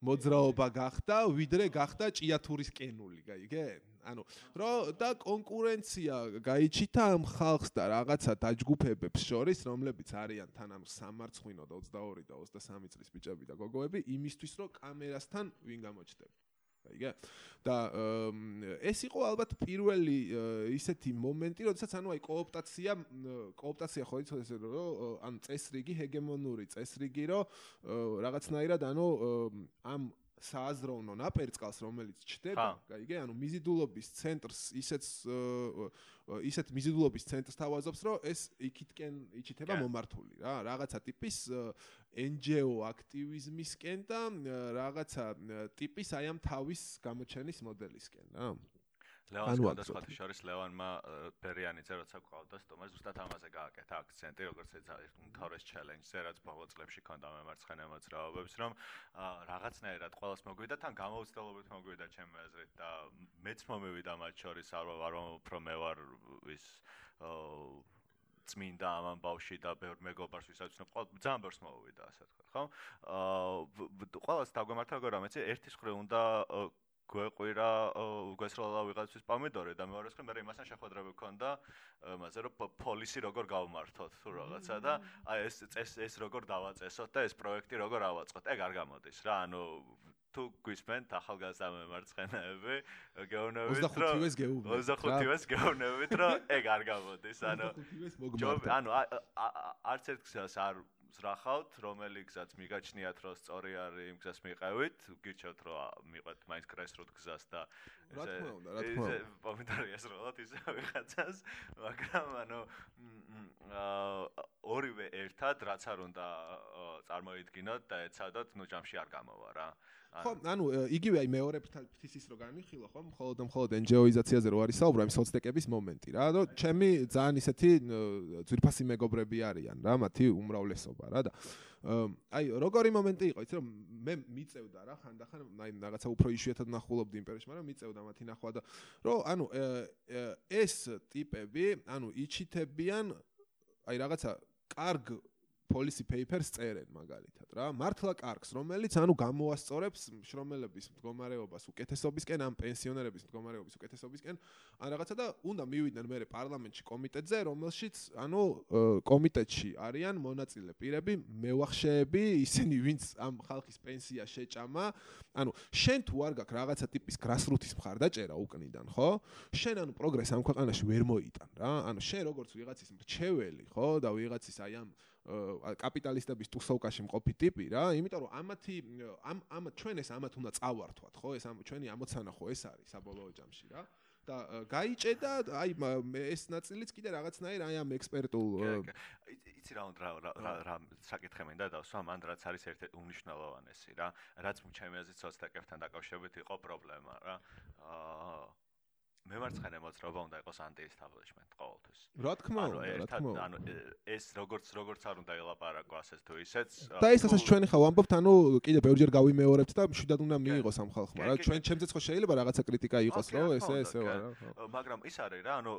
მოძრაობა გახდა, ვიდრე გახდა ჭიათურის კენული, გაიგე? ანუ რო და კონკურენცია გაიჩითა ამ ხალხს და რაღაცა დაჯგუფებებს შორის, რომლებიც არიან თან ანუ სამარცხვინო და 22 და 23 წლის ბიჭები და გოგოები, იმისთვის რომ კამერასთან ვინ გამოჩნდება. აიგე და ეს იყო ალბათ პირველი ისეთი მომენტი, როდესაც ანუ აი კოოპტაცია კოოპტაცია ხო იცოდი ესე რომ ან წესრიგი ჰეგემონური წესრიგი რომ რაღაცნაირად ანუ ამ სააზროვნო ნაპერწკალს რომელიც ჩდება, გაიგე, ანუ მიზიდულობის ცენტრს ისეთ ისეთ მიზიდულობის ცენტრს თავაზობს, რომ ეს იქითკენ იჩითება მომართული რა, რაღაცა ტიპის NGO აქტივიზმისკენ და რაღაცა ტიპის აი ამ თავის გამოჩენის მოდელისკენ, რა. ლევანს კონდა სხვათა შორის ლევანმა ბერიანიძე როცა ყავდა სტომას ზუსტად ამაზე გააკეთა აქცენტი როგორც ეს არის უმთავრეს ჩელენჯზე რაც ბოლო წლებში ქონდა მემარცხენე მოძრაობებს რომ რაღაცნაირად ყოველს მოგვიდა თან გამოუცდელობით მოგვიდა ჩემი აზრით და მეც მომივიდა მათ შორის არ ვარ უფრო მე ვარ ის წმინდა ამან ბავში და ბევრ მეგობარს ვისაც ვცნობ ყოველ ძალიან ბევრს მოვიდა ასე თქვა ხო აა ყოველს დაგვემართა როგორ ამეცი ერთის ხრი უნდა გვეყვირა უგესროლა ვიღაცის პომიდორი და მეორე მხრივ მე იმასთან შეხვედრები მქონდა მასე რომ პოლისი როგორ გავმართოთ თუ რაღაცა და აი ეს წეს ეს როგორ დავაწესოთ და ეს პროექტი როგორ ავაწყოთ? ეგ არ გამოდის რა ანუ თუ გვისმენთ ახალგაზრდა მემარცხენეები გეოვნებით რომ 25-ს გეუბნებით 25-ს გეოვნებით რომ ეგ არ გამოდის ანუ ანუ არც ერთ გზას არ ზრახავთ, რომელი გზაც მიგაჩნიათ, რომ სწორი არის იმ გზას მიყევით, გირჩევთ რომ მიყვეთ მაინც კრესროთ გზას და რა თქმა უნდა, რა თქმა უნდა. პომიდორიას როლოთ ისე ვიღაცას, მაგრამ ანუ აა ორივე ერთად რაც არ უნდა წარმოიდგინოთ და ეცადოთ, ნუ ჯამში არ გამოვა რა. ხო, ანუ იგივე აი მეორე ფრთის რო განვიხილო, ხო, მხოლოდ და მხოლოდ NGO-იზაციაზე რო არის საუბარი, იმ სოცდეკების მომენტი რა, და ჩემი ძალიან ისეთი ძვირფასი მეგობრები არიან რა, მათი უმრავლესობა რა და აი როგორი მომენტი იყო, იცი რომ მე მიწევდა რა, ხანდახან აი რაღაცა უფრო იშვიათად ნახულობდი იმპერიაში, მაგრამ მიწევდა მათი ნახვა და რომ ანუ ეს ტიპები, ანუ იჩითებიან აი რაღაცა კარგ policy papers წერენ მაგალითად რა. მართლა კარგს, რომელიც ანუ გამოასწორებს შრომელების მდგომარეობას უკეთესობისკენ, ამ პენსიონერების მდგომარეობის უკეთესობისკენ, ან რაღაცა და უნდა მივიდნენ მე პარლამენტში კომიტეტზე, რომელშიც ანუ კომიტეტში არიან მონაწილე პირები, მევახშეები, ისინი ვინც ამ ხალხის პენსია შეჭამა. ანუ შენ თუ არ გაქვს რაღაცა ტიპის გრასრუთის მხარდაჭერა უკნიდან, ხო? შენ ანუ პროგრესს ამ ქვეყანაში ვერ მოიტან რა. ანუ შენ როგორც ვიღაცის მრჩეველი, ხო? და ვიღაცის აი ამ კაპიტალისტების ტუსოვკაში მყოფი ტიპი რა, იმიტომ რომ ამათი ამ ამ ჩვენ ეს ამათ უნდა წავართვათ, ხო? ეს ამ ჩვენი ამოცანა ხო ეს არის საბოლოო ჯამში რა. და გაიჭე და აი ეს ნაწილიც კიდე რაღაცნაირ აი ამ ექსპერტულ იცი რა უნდა რა რა საკითხე მინდა დავსვა მანდ რაც არის ერთ-ერთი უნიშნელოვანესი რა რაც ჩემი აზრით სოციალისტებთან დაკავშირებით იყო პრობლემა რა აა მემარცხენე მოძრაობა უნდა იყოს anti-establishment ყოველთვის. რა თქმა უნდა, რა თქმა უნდა. ანუ ეს როგორც როგორც არ უნდა ელაპარაკო ასეც თუ ისეც. და ეს ასაც ჩვენი ხა ვამბობთ, ანუ კიდე ბევრჯერ გავიმეორებთ და მშვიდად უნდა მიიღოს ამ ხალხმა. რა ჩვენ ჩემზეც ხო შეიძლება რაღაცა კრიტიკა იყოს, რო ესე ესე რა. მაგრამ ის არის რა, ანუ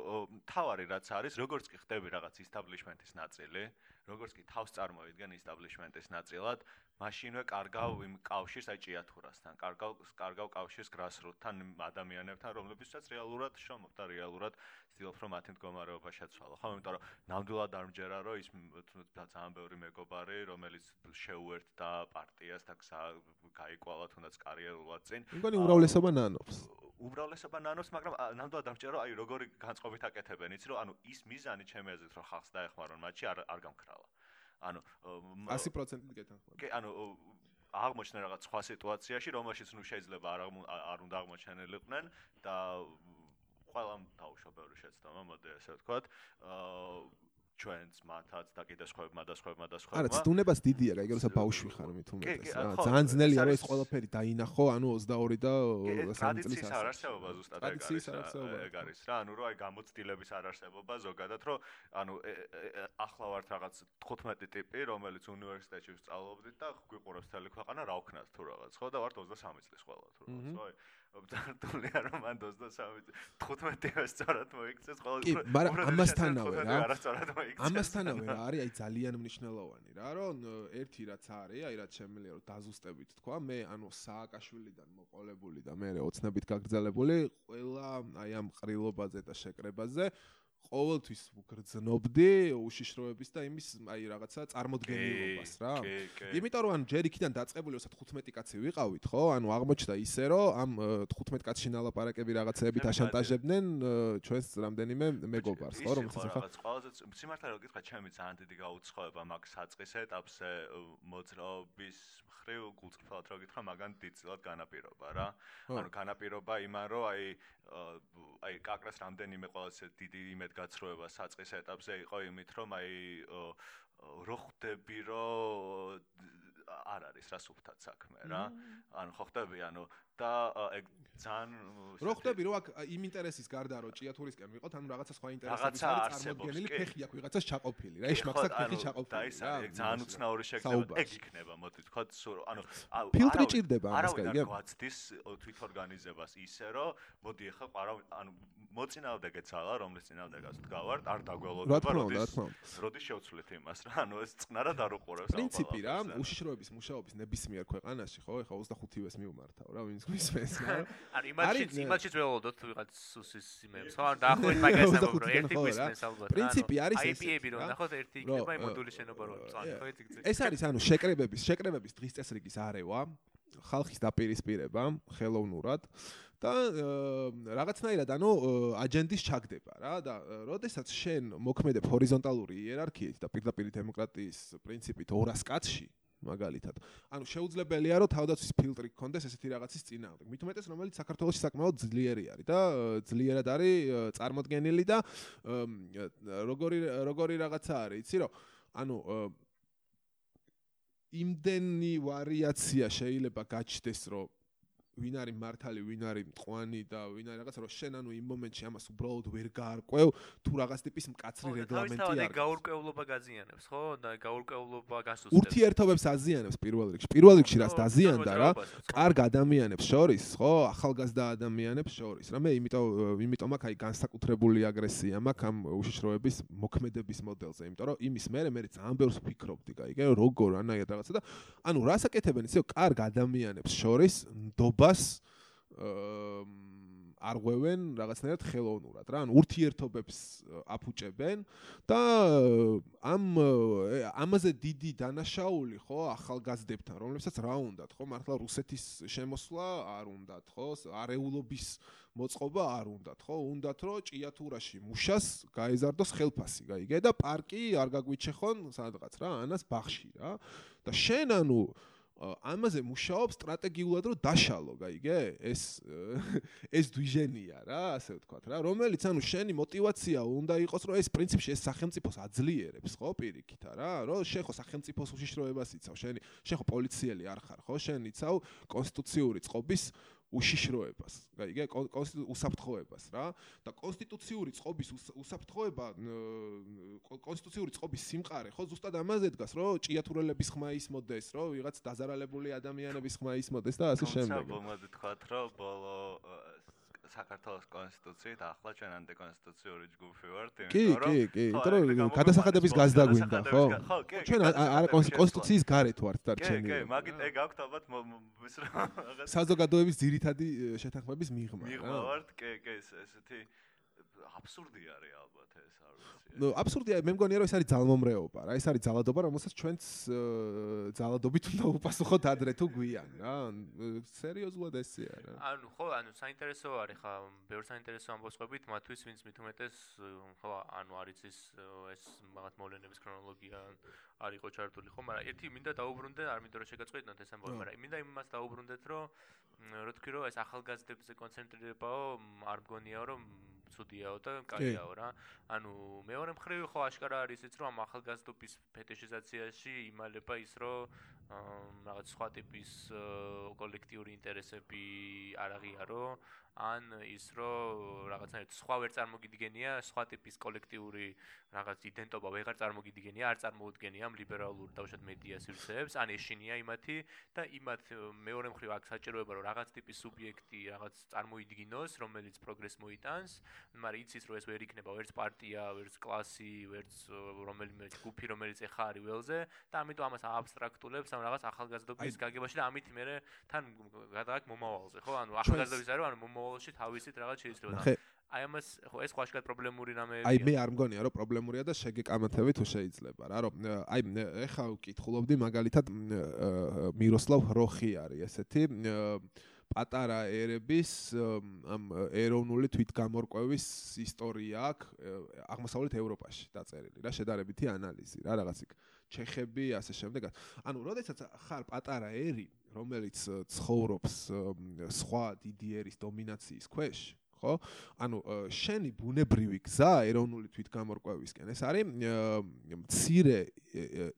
თავარი რაც არის, როგორც კი ხდები რაღაც establishment-ის ნაწილი, როგორც კი თავს წარმოიდგენ establishment-ის ნაწილად, მაშინვე კარგავ იმ კავშირს აი ჭიათურასთან, კარგავ კარგავ კავშირს გრასრუთთან ადამიანებთან, რომლებიცაც რეალურად შრომობ და რეალურად ცდილობ რომ მათი მდგომარეობა შეცვალო. ხო, იმიტომ რომ ნამდვილად არ მჯერა რომ ის ძალიან ბევრი მეგობარი, რომელიც შეუერთდა პარტიას და გაიკვალა თუნდაც კარიერულად წინ. მგონი უმრავლესობა ნანობს. უმრავლესობა ნანობს, მაგრამ ნამდვილად არ მჯერა აი როგორი განწყობით აკეთებენ, იცი რომ ანუ ის მიზანი ჩემი აზრით რომ ხალხს დაეხმარონ მათში არ არ გამქრალა. ანუ 100%-ით გეთანხმები. კი, ანუ აღმოჩნდა რაღაც სხვა სიტუაციაში, რომელშიც ნუ შეიძლება არ არ უნდა აღმოჩენილიყვნენ და ყველამ დაუშვა ბევრი შეცდომა, მოდი ასე ვთქვათ. აა ჩვენც მათაც და კიდე სხვებმა და სხვებმა და სხვებმა. არა, ცდუნებას დიდია, კაი, როცა ბავშვი ხარ მით უმეტეს. ძალიან ძნელია რომ ეს ყველაფერი დაინახო, ანუ 22 და 3 წლის ასაკში. არარსებობა ზუსტად ეგ არის. ეგ არის რა, ანუ რო აი გამოცდილების არარსებობა ზოგადად, რომ ანუ ახლა ვართ რაღაც 15 ტიპი, რომელიც უნივერსიტეტში ვსწავლობდით და გვიყურებს თელი ქვეყანა რა ვქნათ თუ რაღაც, ხო და ვართ 23 წლის ყველა თუ რაღაც, ხო? ბძარტულია რომ მან 23 15-ე სწორად მოიქცეს ყველა კი მაგრამ ამასთანავე რა. ამასთანავე რა არის აი ძალიან მნიშვნელოვანი რა რომ ერთი რაც არის აი რაც შემიძლია რომ დაზუსტებით თქვა მე ანუ სააკაშვილიდან მოყოლებული და მე ოცნებით გაგრძელებული ყველა აი ამ ყრილობაზე და შეკრებაზე ყოველთვის გრძნობდი უშიშროების და იმის აი რაღაცა წარმოდგენილობას რა. იმიტომ რომ ან ჯერ იქიდან დაწყებული ვსა 15 კაცი ვიყავით, ხო? ანუ აღმოჩნდა ისე რომ ამ 15 კაცში ნალაპარაკები რაღაცეებით აშანტაჟებდნენ ჩვენს რამდენიმე მეგობარს, ხო? რომელსაც ახლა ყველაზე სიმართლე რომ გითხრა, ჩემი ძალიან დიდი გაუცხოება მაგ საწყის ეტაპზე მოძრაობის მხრივ გულწრფელად რო გითხრა, მაგან დიდწილად განაპირობა რა. ანუ განაპირობა იმან რომ აი აი კაკრას რამდენიმე ყველაზე დიდი იმედ გაცრუება საწყის ეტაპზე. იყო იმით რომ აი რო ხვდები რომ არ არის რა სუფთად საქმე რა. ანუ ხო ხვდები ანუ და ეგ ძალიან რო ხვდები რომ აქ იმ ინტერესის გარდა რომ ჭიათურისკენ ვიყოთ ანუ რაღაცა სხვა ინტერესების არის წარმოდგენილი ფეხი აქ ვიღაცას ჩაყოფილი რა ეს მაქსაკ ფეხი ჩაყოფილი და ეს ეგ ძალიან უცნაური შეგრძნება ეგ იქნება მოდი თქვა ანუ ფილტრი ჭირდება ამას კაი გია გვაცდის თვითორგანიზებას ისე რომ მოდი ახლა ყარა ანუ მოწინააღმდეგე ძალა რომლის წინააღმდეგაც დგავართ არ დაგველოდება როდის როდის შევცვლით იმას რა ანუ ეს წყნარად არ უყურებს პრინციპი რა უშიშროების მუშაობის ნებისმიერ ქვეყანაში ხო ეხა 25-ეს მივმართავ რა ვინც გვისმენს რა არ იმაში იმაში ველოდოთ ვიღაც სუსის იმებს ხო არ დაახლოებით მაგას ამბობ რომ ერთი გვისმენს ალბათ პრინციპი არის ეს IP-ები რომ ნახოთ ერთი იქნება იმ მოდულის შენობა რომ წავი ხო იცი ეს არის ანუ შეკრებების შეკრებების დღის წესრიგის არევა ხალხის დაპირისპირება ხელოვნურად. და რაღაცნაირად ანუ აჯენდის ჩაგდება რა და როდესაც შენ მოქმედებ ჰორიზონტალური იერარქიით და პირდაპირ დემოკრატიის პრინციპით 200 კაცში მაგალითად. ანუ შეუძლებელია რომ თავდაცვის ფილტრი გქონდეს ესეთი რაღაცის წინააღმდეგ. მით უმეტეს რომელიც საქართველოს საკმაოდ ძლიერი არის და ძლიერად არის წარმოქმნილი და როგორი როგორი რაღაცა არის. იცი რომ ანუ იმდენი ვარიაცია შეიძლება გაჩნდეს რომ ვინ არის მართალი, ვინ არის მტყვანი და ვინ არის რაღაცა, რომ შენ ანუ იმ მომენტში ამას უბრალოდ ვერ გაარკვევ, თუ რაღაც ტიპის მკაცრი რეგლამენტი არის. და გაურკვევლობა გაზიანებს, ხო? და გაურკვევლობა გასუსტებს. ურთიერთობებს აზიანებს პირველ რიგში. პირველ რიგში რაც დაზიანდა რა, კარგ ადამიანებს შორის, ხო? ახალგაზრდა ადამიანებს შორის. რა მე იმიტომ იმიტომ აქ აი განსაკუთრებული აგრესია მაქვს ამ უშიშროების მოქმედების მოდელზე, იმიტომ რომ იმის მერე მე ძალიან ბევრს ვფიქრობდი, გაიგე, როგორ ანაირად რაღაცა და ანუ რასაკეთებენ ისე კარგ ადამიანებს შორის ნდობას არ ღვევენ რაღაცნაირად ხელოვნურად რა ანუ ურთიერთობებს აფუჭებენ და ამ ამაზე დიდი დანაშაული ხო ახალგაზრდებთან რომლებსაც რა უნდათ ხო? მართლა რუსეთის შემოსვლა არ უნდათ ხო? არეულობის მოწყობა არ უნდათ ხო? უნდათ რომ ჭიათურაში მუშას გაეზარდოს ხელფასი გაიგე და პარკი არ გაგვიჩეხონ სადღაც რა ანას ბახში რა. და შენ ანუ ამაზე მუშაობს სტრატეგიულად რომ დაშალო, გაიგე? ეს ეს დვიჟენია რა, ასე ვთქვათ რა, რომელიც ანუ შენი мотиваცია უნდა იყოს, რომ ეს პრინციპში ეს სახელმწიფოს აძლიერებს, ხო, პირიქით რა, რომ შენ ხო სახელმწიფოს უშიშროებას იცავ, შენი შენ ხო პოლიციელი არ ხარ, ხო, შენ იცავ კონსტიტუციური წყობის აა უშიშროებას, გაიგე, უსაფრთხოებას რა და კონსტიტუციური წყობის უსაფრთხოება კონსტიტუციური წყობის სიმყარე ხო ზუსტად ამაზე დგას, რომ ჭიათურელების ხმა ისმოდეს, რომ ვიღაც დაზარალებული ადამიანების ხმა ისმოდეს და ასე შემდეგ. თუმცა მოდი თქვა, რომ ბოლო საქართველოს კონსტიტუციით ახლა ჩვენ ანტიკონსტიტუციური ჯგუფი ვართ, იმიტომ რომ კი, კი, კი, იმიტომ რომ გადასახადების გაზდა გვინდა, ხო? ჩვენ არა კონსტიტუციის გარეთ ვართ დარჩენილი. კი, კი, მაგით ეგ აქვთ ალბათ ის რა საზოგადოების ძირითადი შეთანხმების მიღმა. მიღმა ვართ, კი, კი, ესეთი აბსურდი არის ნუ აბსურდია, მე მგონია რომ ეს არის ძალმომრეობა რა, ეს არის ძალადობა, რომელსაც ჩვენც ძალადობით უნდა უპასუხოთ ადრე თუ გვიან რა. სერიოზულად ესეა რა. ანუ ხო, ანუ საინტერესო არის ხა, ბევრ საინტერესო ამბობს ყვებით მათთვის, ვინც მithumetes ხო, ანუ არის ის ეს მაგათ მოვლენების ქრონოლოგია არ იყო ჩართული ხო, მაგრამ ერთი მინდა დაუბრუნდე, არ მინდა რომ შეგაწყვეტნოთ ეს ამბავი, მაგრამ მინდა იმას დაუბრუნდეთ, რომ რო თქვი რომ ეს ახალგაზრდებზე კონცენტრირებაო არ მგონიაო რომ ცუდიაო და კაიაო რა. ანუ მეორე მხრივ ხო აშკარა არის ის რომ ამ ახალგაზრდობის ფეტიშიზაციაში იმალება ის რომ რაღაც სხვა ტიპის კოლექტიური ინტერესები არ აღიარო ან ის რომ რაღაცნაირად სხვა ვერ წარმოგიდგენია სხვა ტიპის კოლექტიური რაღაც იდენტობა ვეღარ წარმოგიდგენია არ წარმოუდგენია ამ ლიბერალურ დავშად მედია სივრცეებს ან ეშინია იმათი და იმათ მეორე მხრივ აქ საჭიროება რომ რაღაც ტიპის სუბიექტი რაღაც წარმოიდგინოს რომელიც პროგრესს მოიტანს. მაგრამ იცის რომ ეს ვერ იქნება ვერც პარტია ვერც კლასი ვერც რომელიმე ჯგუფი რომელიც ეხა არის ველზე და ამიტომ ამას აბსტრაქტულებს ამ რაღაც ახალგაზრდობის გაგებაში და ამით მე თან გადააკ მომავალზე ხო? ანუ ახალგაზრდობის არის ანუ მომავალში თავისით რაღაც შეიძლება და აი ამას ხო ეს ხვაშკად პრობლემური რამეებია. აი მე არ მგონია რომ პრობლემურია და შეგეკამათები თუ შეიძლება რა რომ აი ეხა ვკითხულობდი მაგალითად მიროსლავ როხი არის ესეთი პატარა ერების ამ ეროვნული თვითგამორკვევის ისტორია აქვს აღმოსავლეთ ევროპაში დაწერილი რა შედარებითი ანალიზი რა რაღაც იქ ჩეხები ასე შემდეგ ანუ როდესაც ხარ პატარა ერი რომელიც ცხოვრობს სხვა დიდი ერის დომინაციის ქვეშ ხო? ანუ შენი ბუნებრივი გზა ეროვნული თვითგამორკვევისკენ ეს არის მცირე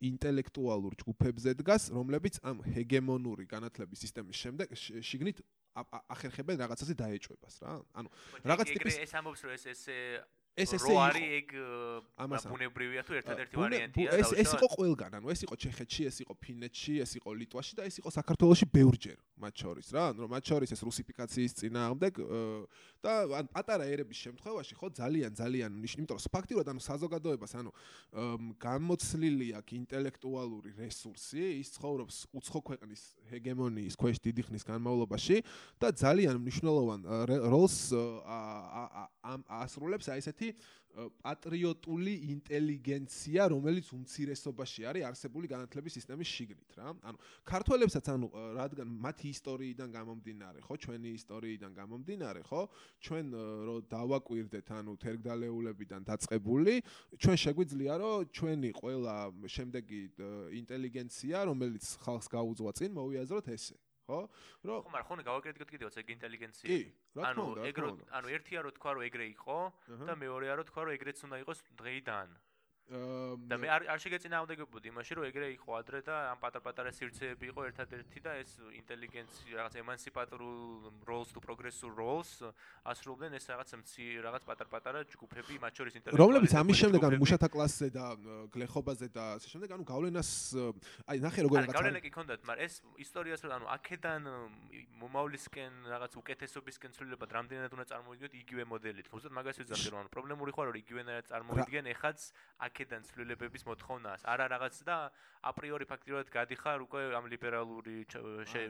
ინტელექტუალურ ჯგუფებზე დგას, რომლებიც ამ ჰეგემონური განათლების სისტემის შემდეგ შიგნით ახერხებენ რაღაცაზე დაეჭვებას რა. ანუ რაღაც ტიპის ეს ამბობს რომ ეს ეს ეს ესე იყო არის ეგ ბუნებრივია თუ ერთადერთი ვარიანტია ეს ეს იყო ყველგან ანუ ეს იყო ჩეხეთში ეს იყო ფინეთში ეს იყო ლიტვაში და ეს იყო საქართველოსში ბევრჯერ მათ შორის რა ანუ მათ შორის ეს რუსიფიკაციის წინააღმდეგ და ან პატარა ერების შემთხვევაში ხო ძალიან ძალიან იმიტომ რომ ფაქტიურად ანუ საზოგადოებას ანუ გამოცლილი აქვს ინტელექტუალური რესურსი ის ცხოვრობს უცხო ქვეყნის ჰეგემონიის ქვეშ დიდი ხნის განმავლობაში და ძალიან მნიშვნელოვან როლს ასრულებს აი ესეთი პატრიოტული ინტელიგენცია, რომელიც უმცირესობაში არის არსებული განათლების სისტემის შიგნით, რა. ანუ ქართველებსაც ანუ რადგან მათი ისტორიიდან გამომდინარე, ხო, ჩვენი ისტორიიდან გამომდინარე, ხო, ჩვენ რო დავაკვირდეთ ანუ თერგდალეულებიდან დაწყებული, ჩვენ შეგვიძლია რომ ჩვენი ყველა შემდეგი ინტელიგენცია, რომელიც ხალხს გაუძღვა წინ, მოვიაზროთ ესე. ხო? რომ ხო, მაგრამ ხონე გავაკეთეთ კიდევაც ეგ ინტელიგენცია. კი, რა თქმა უნდა. ანუ ეგრო, ანუ ერთია რომ თქვა რომ ეგრე იყო და მეორეა რომ თქვა რომ ეგრეც უნდა იყოს დღეიდან. და მე არ არ შეგეწინააღმდეგებოდი იმაში რომ ეგრე იყო ადრე და ამ პატარ-პატარა სივრცეები იყო ერთადერთი და ეს ინტელიგენცი რაღაც ემანსიპატორულ როლს თუ პროგრესულ როლს ასრულებდნენ ეს რაღაც მცი რაღაც პატარ-პატარა ჯგუფები მათ შორის ინტელექტუალები რომლებიც ამის შემდეგ ანუ მუშათა კლასზე და გლეხობაზე და ასე შემდეგ ანუ გავლენას აი ნახე როგორ რაღაცა გავლენა კი ქონდათ მაგრამ ეს ისტორიას რომ ანუ აქედან მომავლისკენ რაღაც უკეთესობისკენ ცვლილებად რამდენად უნდა წარმოვიდგინოთ იგივე მოდელით. უბრალოდ მაგას ვიზახი რომ ანუ პრობლემური ხო რომ იგივენად წარმოვიდგენ ეხაც აქედან ცვლილებების მოთხოვნას. არა რაღაც და აპრიორი ფაქტიურად გადიხარ უკვე ამ ლიბერალური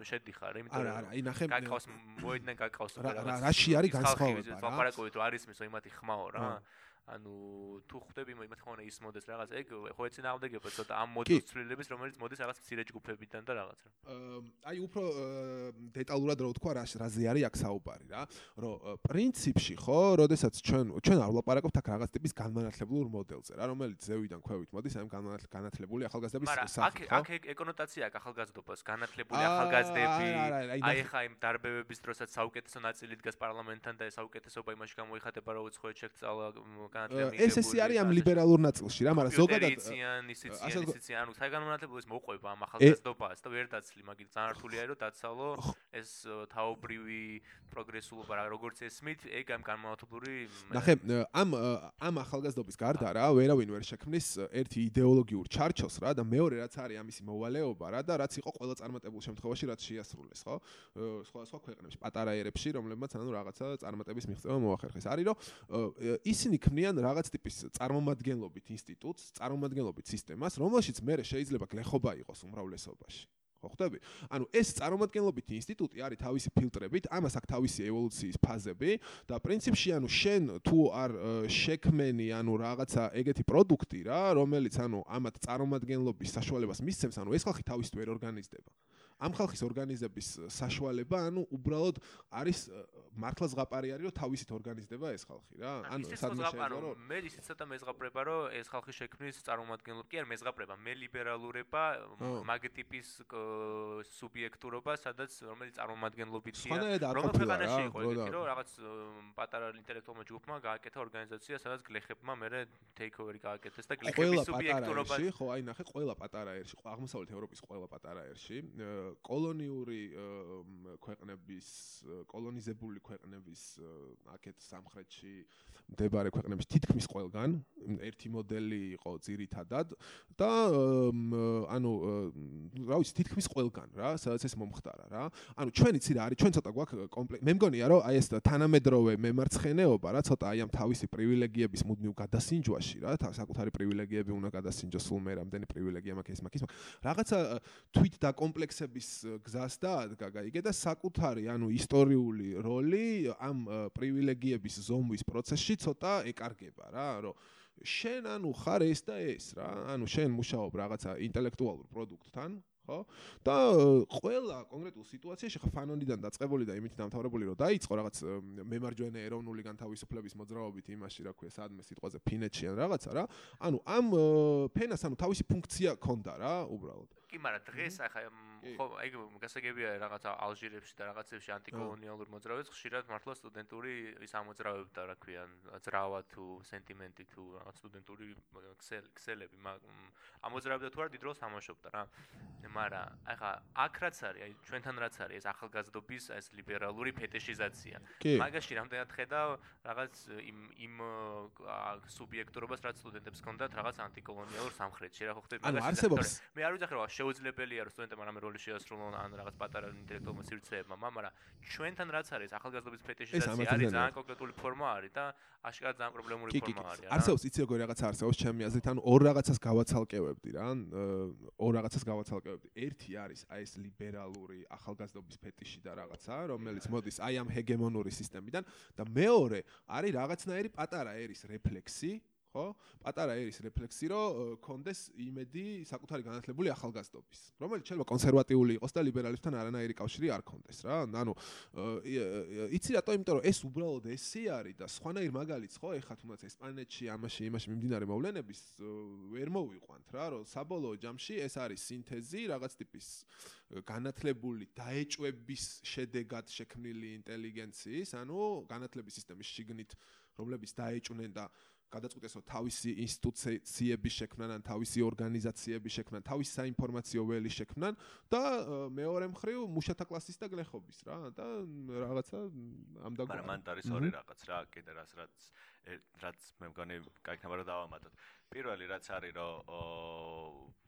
შედიხარ, იმიტომ რომ არა, აი ნახე კაკაოს მოედნან კაკაოს რა რაში არის განსხვავება რა? ლაპარაკობთ რომ არის მისო იმათი ხმაო რა. ანუ თუ ხვდები მე მეთქონა ის მოდეს რაღაც ეგ ხო ეცინააღმდეგება ცოტა ამ მოდულის ცვლილების რომელიც მოდის რაღაც მცირე ჯგუფებიდან და რაღაც რა აი უფრო დეტალურად რო ვთქვა რა რაზე არის აქ საუბარი რა? რომ პრინციპში ხო როდესაც ჩვენ ჩვენ არ ვლაპარაკობთ აქ რაღაც ტიპის განმანათლებლურ მოდელზე რა რომელიც ზევიდან ქვევით მოდის აი განათლებული ახალგაზრდების სახე ხო? აქ აქ ეკონოტაცია აქ ახალგაზრდობას განათლებული ახალგაზრდები აი ხა იმ დარბევების დროსაც საუკეთესო ნაწილი დგას პარლამენტთან და ეს საუკეთესობა იმაში გამოიხატება რომ უცხოეთ შეგწალა ეს ესე არის ამ ლიბერალურ ნაწილში რა, მაგრამ ზოგადად ისიციან, ისიციან, ანუ საგანმანათლებლო ეს მოყვება ამ ახალგაზრდობას და ვერ დაცლი, მაგით ძალიან რთული არის რომ დაცალო ეს თაობრივი პროგრესულობა რა, როგორც ესმით, ეგ ამ განმანათლებლური ნახე, ამ ამ ახალგაზრდობის გარდა რა, ვერავინ ვერ შექმნის ერთი იდეოლოგიურ ჩარჩოს რა და მეორე რაც არის ამისი მოვალეობა რა და რაც იყო ყველა წარმატებულ შემთხვევაში რაც შეასრულეს, ხო? სხვა სხვა ქვეყნებში, პატარა ერებში, რომლებმაც ანუ რაღაცა წარმატების მიღწევა მოახერხეს. არის რომ ისინი ქმნიან ქმნიან რაღაც ტიპის წარმომადგენლობით ინსტიტუტს, წარმომადგენლობით სისტემას, რომელშიც მე შეიძლება გლეხობა იყოს უმრავლესობაში. ხო ხვდები? ანუ ეს წარმომადგენლობით ინსტიტუტი არის თავისი ფილტრებით, ამას აქვს თავისი ევოლუციის ფაზები და პრინციპში ანუ შენ თუ არ შექმენი ანუ რაღაცა ეგეთი პროდუქტი რა, რომელიც ანუ ამათ წარმომადგენლობის საშუალებას მისცემს, ანუ ეს ხალხი თავისით ვერ ორგანიზდება. ამ ხალხის ორგანიზების საშუალება, ანუ უბრალოდ არის მართლა ზღაპარი არის, რომ თავისით ორგანიზდება ეს ხალხი რა. ანუ სადმე შეიძლება რომ მე ისიც ცოტა მეზღაპრება, რომ ეს ხალხი შექმნის წარმომადგენლობ, კი არ მეზღაპრება, მე ლიბერალურება, მაგ ტიპის სუბიექტურობა, სადაც რომელიც წარმომადგენლობითია, რომ ქვეყანაში იყო ეგეთი, რომ რაღაც პატარა ინტელექტუალმა ჯგუფმა გააკეთა ორგანიზაცია, სადაც გლეხებმა მე ტეიქოვერი გააკეთეს და გლეხების სუბიექტურობა ხო, აი ნახე, ყველა პატარა ერში, აღმოსავლეთ ევროპის ყველა პატარა ერში კოლონიური ქვეყნების კოლონიზებული ქვეყნების აქეთ სამხრეთში მდებარე ქვეყნების თითქმის ყველგან ერთი მოდელი იყო ძირითადად და ანუ რა ვიცი თითქმის ყველგან რა სადაც ეს მომხდარა რა. ანუ ჩვენი ცირა არის ჩვენ ცოტა გვაქვს კომპლექტ მე მგონია რომ აი ეს თანამედროვე მემარცხენეობა რა ცოტა აი ამ თავისი პრივილეგიების მუდმივ გადასინჯვაში რა საკუთარი პრივილეგიები უნდა გადასინჯოს სულ მე რამდენი პრივილეგია მაქვს ეს მაქვს რაღაცა თვით და კომპლექსების გზას დაადგა გაიგე და საკუთარი ანუ ისტორიული როლი ამ პრივილეგიების ზომვის პროცესში ცოტა ეკარგება რა რომ შენ ანუ ხარ ეს და ეს რა ანუ შენ მუშაობ რაღაცა ინტელექტუალურ პროდუქტთან ხო? და ყველა კონკრეტულ სიტუაციაში ხა ფანონიდან დაწყებული და იმით დამთავრებული რომ დაიწყო რაღაც მემარჯვენე ეროვნული განთავისუფლების მოძრაობით იმაში რა ქვია სადმე სიტყვაზე ფინეთში ან რაღაცა რა. ანუ ამ ფენას ანუ თავისი ფუნქცია ქონდა რა უბრალოდ. კი, მაგრამ დღეს ახლა ხო, აი გასაგებია რაღაცა ალჟირებში და რაღაცებში ანტიკოლონიალურ მოძრაობებს ხშირად მართლა სტუდენტური ის ამოძრავებდა, რა ქვია, ძრავა თუ სენტიმენტი თუ რაღაც სტუდენტური ქსელები, ამოძრავებდა თუ არა დიდ როლს ამაშობდა რა. მაგრამ ახლა აქ რაც არის, აი ჩვენთან რაც არის ეს ახალგაზრდობის ეს ლიბერალური ფეტიშიზაცია. მაგაში რამდენად ხედავ რაღაც იმ იმ სუბიექტურობას რაც სტუდენტებს ჰქონდათ რაღაც ანტიკოლონიალურ სამხრეთში რა ხო ხდება მაგაში. მე არ ვიცი რა შეუძლებელია რომ სტუდენტებმა რამე როლი შეასრულონ ან რაღაც პატარა ინტელექტუალურ სივრცეებმა, მაგრამ ჩვენთან რაც არის ახალგაზრდობის ფეტიშიზაცია არის ძალიან კონკრეტული ფორმა არის და აშკარად ძალიან პრობლემური ფორმა არის. არსებობს იცი როგორი რაღაც არსებობს ჩემი აზრით, ანუ ორ რაღაცას გავაცალკევებდი რა, ორ რაღაცას გავაცალკევებდი. ერთი არის აი ეს ლიბერალური ახალგაზრდობის ფეტიში და რაღაცა, რომელიც მოდის აი ამ ჰეგემონური სისტემიდან და მეორე არის რაღაცნაირი პატარა ერის რეფლექსი, ხო? პატარა ერის რეფლექსი, რომ კონდეს იმედი საკუთარი განათლებული ახალგაზრდობის, რომელიც შეიძლება კონსერვატიული იყოს და ლიბერალებთან არანაირი კავშირი არ კონდეს რა. ანუ იცი რატო? იმიტომ რომ ეს უბრალოდ ესე არის და სხვანაირ მაგალითს ხო, ეხა თუნდაც ესპანეთში, ამაში, იმაში მიმდინარე მოვლენების ვერ მოვიყვანთ რა, რომ საბოლოო ჯამში ეს არის სინთეზი რაღაც ტიპის განათლებული დაეჭვების შედეგად შექმნილი ინტელიგენციის, ანუ განათლების სისტემის შიგნით რომლებიც დაეჭვნენ და გადაწყვიტეს რომ თავისი ინსტიტუციების შექმნან ან თავისი ორგანიზაციების შექმნან, თავის საინფორმაციო ველის შექმნან და მეორე მხრივ მუშათა კლასის და გლეხობის რა და რაღაცა ამ და მაგრამ მანდ არის ორი რაღაც რა კიდე რას რაც რაც მე მგონი კაიქნება რა დავამატოთ. პირველი რაც არის რომ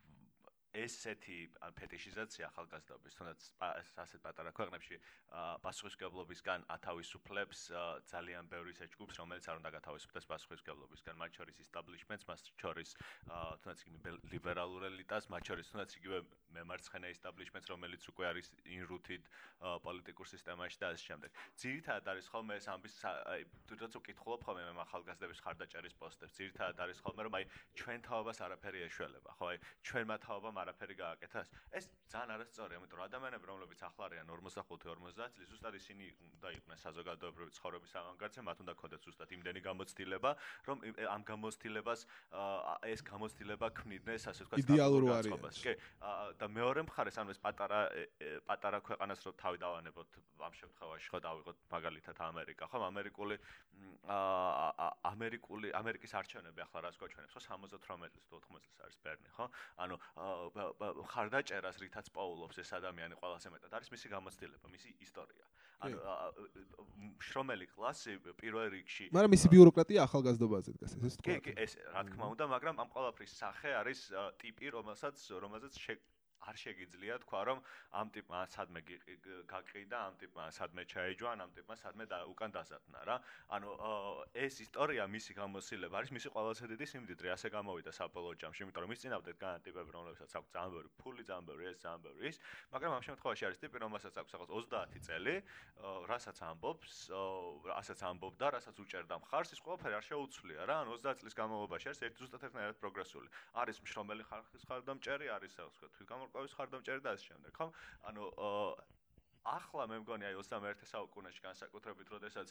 ესეთი ფეტიშიზაცია ახალგაზრდობის, თუნდაც ასეთ პატარა ქვეყნებში პასუხისგებლობისგან ათავისუფლებს ძალიან ბევრი ეჭგუბს, რომელიც არ უნდა გათავისუფლდეს პასუხისგებლობისგან, მათ შორის establishments, მათ შორის თუნდაც იგივე ლიბერალურ ელიტას, მათ შორის თუნდაც იგივე მემარცხენე establishments, რომელიც უკვე არის in-rooted პოლიტიკურ სისტემაში და ასე შემდეგ. ძირითადად არის ხოლმე ეს ამბის აი თუნდაც უკითხულობ ხოლმე მე ახალგაზრდების ხარდაჭერის პოსტებს, ძირითადად არის ხოლმე რომ აი ჩვენ თაობას არაფერი ეშველება, ხო? აი ჩვენმა თაობამ არაფერი გააკეთა. ეს ძალიან არასწორია, იმიტომ რომ ადამიანები, რომლებიც ახლა არიან 45-50 წლის, ზუსტად ისინი უნდა იყვნენ საზოგადოებრივი ცხოვრების ავანგარდზე, მათ უნდა ქონდეთ ზუსტად იმდენი გამოცდილება, რომ ამ გამოცდილებას ეს გამოცდილება ქმნიდნენ, ასე ვთქვათ, იდეალურ ვარიანტს. კი, და მეორე მხარეს, ანუ ეს პატარა პატარა ქვეყანას რო თავი დავანებოთ ამ შემთხვევაში, ხო დავიღოთ მაგალითად ამერიკა, ხო, ამერიკული ამერიკული ამერიკის არჩევნები ახლა რას გვაჩვენებს, ხო, 78 წლის თუ 80 წლის არის ბერნი, ხო? ანუ ხარდაჭერას რითაც პაულობს ეს ადამიანი ყველაზე მეტად არის მისი გამოცდილება, მისი ისტორია. ანუ შრომელი კლასი პირველ რიგში მაგრამ მისი ბიუროკრატია ახალგაზრდობაზე დგას ეს თქვა. კი, კი, ეს რა თქმა უნდა, მაგრამ ამ ყველაფრის სახე არის ტიპი, რომელსაც რომელსაც არ შეგიძლია თქვა რომ ამ ტიპმა სადმე გაყიდა ამ ტიპმა სადმე ჩაეჯვა ამ ტიპმა სადმე უკან დასათნა რა. ანუ ეს ისტორია მისი გამოსილება არის მისი ყველაზე დიდი სიმდიდრე ასე გამოვიდა საბოლოო ჯამში იმიტომ რომ ის წინავდეთ განა ტიპები რომლებსაც აქვს ძალიან ბევრი ფული ძალიან ბევრი ეს ძალიან ბევრი ის. მაგრამ ამ შემთხვევაში არის ტიპი რომელსაც აქვს რაღაც 30 წელი რასაც ამბობს რასაც ამბობდა რასაც უჭერდა მხარს ის ყველაფერი არ შეუცვლია რა. ანუ 30 წლის განმავლობაში არის ერთი ზუსტად ერთნაირად პროგრესული. არის მშრომელი ხალხის ხარდამჭერი არის ასე ვთქვათ თვითგამორ მოყავის ხარდამჭერი და ასე შემდეგ, ხო? ანუ ახლა მე მგონი აი 21 საუკუნეში განსაკუთრებით, როდესაც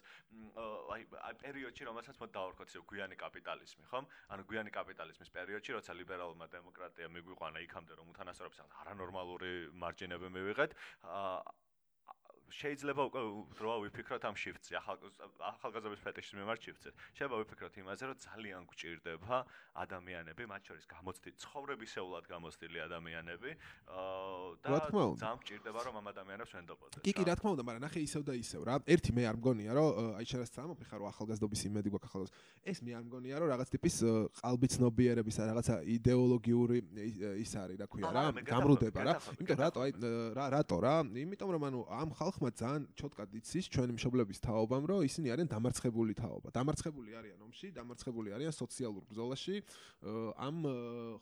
აი აი პერიოდში, რომელსაც მოდ დავარქოთ ისე გვიანი კაპიტალიზმი, ხო? ანუ გვიანი კაპიტალიზმის პერიოდში, როცა ლიბერალურმა დემოკრატიამ მიგვიყვანა იქამდე, რომ უთანასწორობის არანორმალური მარჯინები მივიღეთ, შეიძლება უკვე დროა ვიფიქროთ ამ შიფტზე, ახალგაზრდების ფეტიშის მიმართ შიფტზე. შეიძლება ვიფიქროთ იმაზე, რომ ძალიან გჭირდება ადამიანები, მათ შორის გამოცდილი, ცხოვრებისეულად გამოცდილი ადამიანები, და ძალიან გჭირდება რომ ამ ადამიანებს ვენდობოდეთ. კი, კი, რა თქმა უნდა, მაგრამ ნახე ისევ და ისევ რა. ერთი მე არ მგონია, რომ აი შეიძლება სამოფიხარო ახალგაზრდობის იმედი გვაქვს ახალგაზრდას. ეს მე არ მგონია, რომ რაღაც ტიპის ყალბი ცნობიერების ან რაღაცა იდეოლოგიური ის არის, რა ქვია რა, გამრუდება რა. იმიტომ რატო აი რა რატო რა? იმიტომ რომ ანუ ამ ხალხ ხმა ძალიან ჩოტკად იცის ჩვენი მშობლების თაობამ, რომ ისინი არიან დამარცხებული თაობა. დამარცხებული არიან ომში, დამარცხებული არიან სოციალურ ბრძოლაში, ამ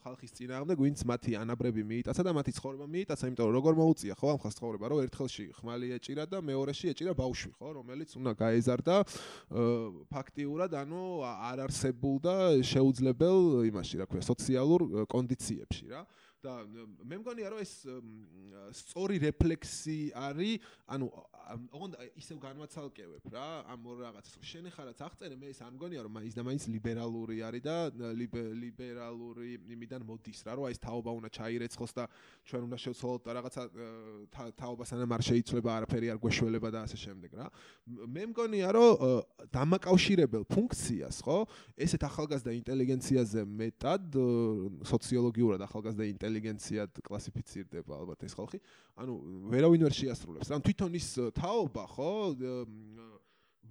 ხალხის წინააღმდეგ, ვინც მათი ანაბრები მიიტაცა და მათი ცხოვრება მიიტაცა, იმიტომ რომ როგორ მოუწია ხო ამ ხალხს ცხოვრება, რომ ერთხელში ხმალი ეჭირა და მეორეში ეჭირა ბავშვი, ხო, რომელიც უნდა გაეზარდა ფაქტიურად, ანუ არ არსებულ და შეუძლებელ იმაში, რა ქვია, სოციალურ კონდიციებში რა. და მე მგონია რომ ეს სწორი რეფლექსი არის ანუ ოღონდ ისევ განმაცალკევებ რა ამ ორ რაღაცას. შენ ხარაც აღწერე მე ეს არ მგონია რომ მაინც და მაინც ლიბერალური არის და ლიბერალური იმიდან მოდის რა რომ აი ეს თაობა უნდა ჩაირეცხოს და ჩვენ უნდა შევცვალოთ რაღაცა თაობა სანამ არ შეიცვლება არაფერი არ გვეშველება და ასე შემდეგ რა. მე მგონია რომ დამაკავშირებელ ფუნქციას ხო ესეთ ახალგაზრდა ინტელიგენციაზე მეტად სოციოლოგიურად ახალგაზრდა ინტელიგენციად კლასიფიცირდება ალბათ ეს ხალხი. ანუ ვერავინ ვერ შეასრულებს რა. თვითონ ის თაობა, ხო?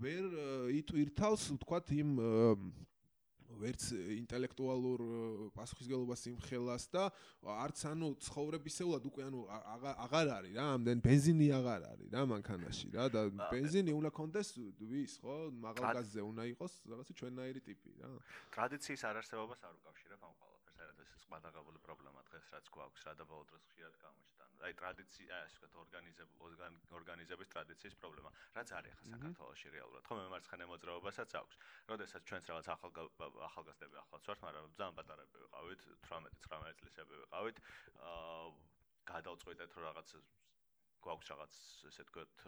ვერ იტვირთავს, ვთქვათ, იმ ვერც ინტელექტუალურ პასუხისგებლობას იმხელას და არც ანუ ცხოვრებისეულად უკვე ანუ აღარ არის რა, ამდენ бенზინი აღარ არის რა მანქანაში რა და бенზინი უნდა კონდეს ვის ხო, მაღალგაზზე უნდა იყოს რაღაცა ჩვენნაირი ტიპი რა. ტრადიციის არარსებობას არ უკავშირებ ამ ყველაფერს, არათუ ეს ყმადაღებული პრობლემა დღეს რაც გვაქვს რა და ბოლო დროს ხშირად გამოჩნდა. აი ტრადიცია, ასე ვთქვათ, ორგანიზებული ორგანიზების ტრადიციის პრობლემა. რაც არის ახლა საქართველოში რეალურად? ხო, მემარცხენე მოძრაობასაც აქვს. როდესაც ჩვენც რაღაც ახალ ახალგაზრდები ახლაც ვართ, მაგრამ ძალიან პატარები ვიყავით, 18-19 წლისები ვიყავით. აა გადავწყვეტეთ რომ რაღაც გვაქვს რაღაც ესე თქვათ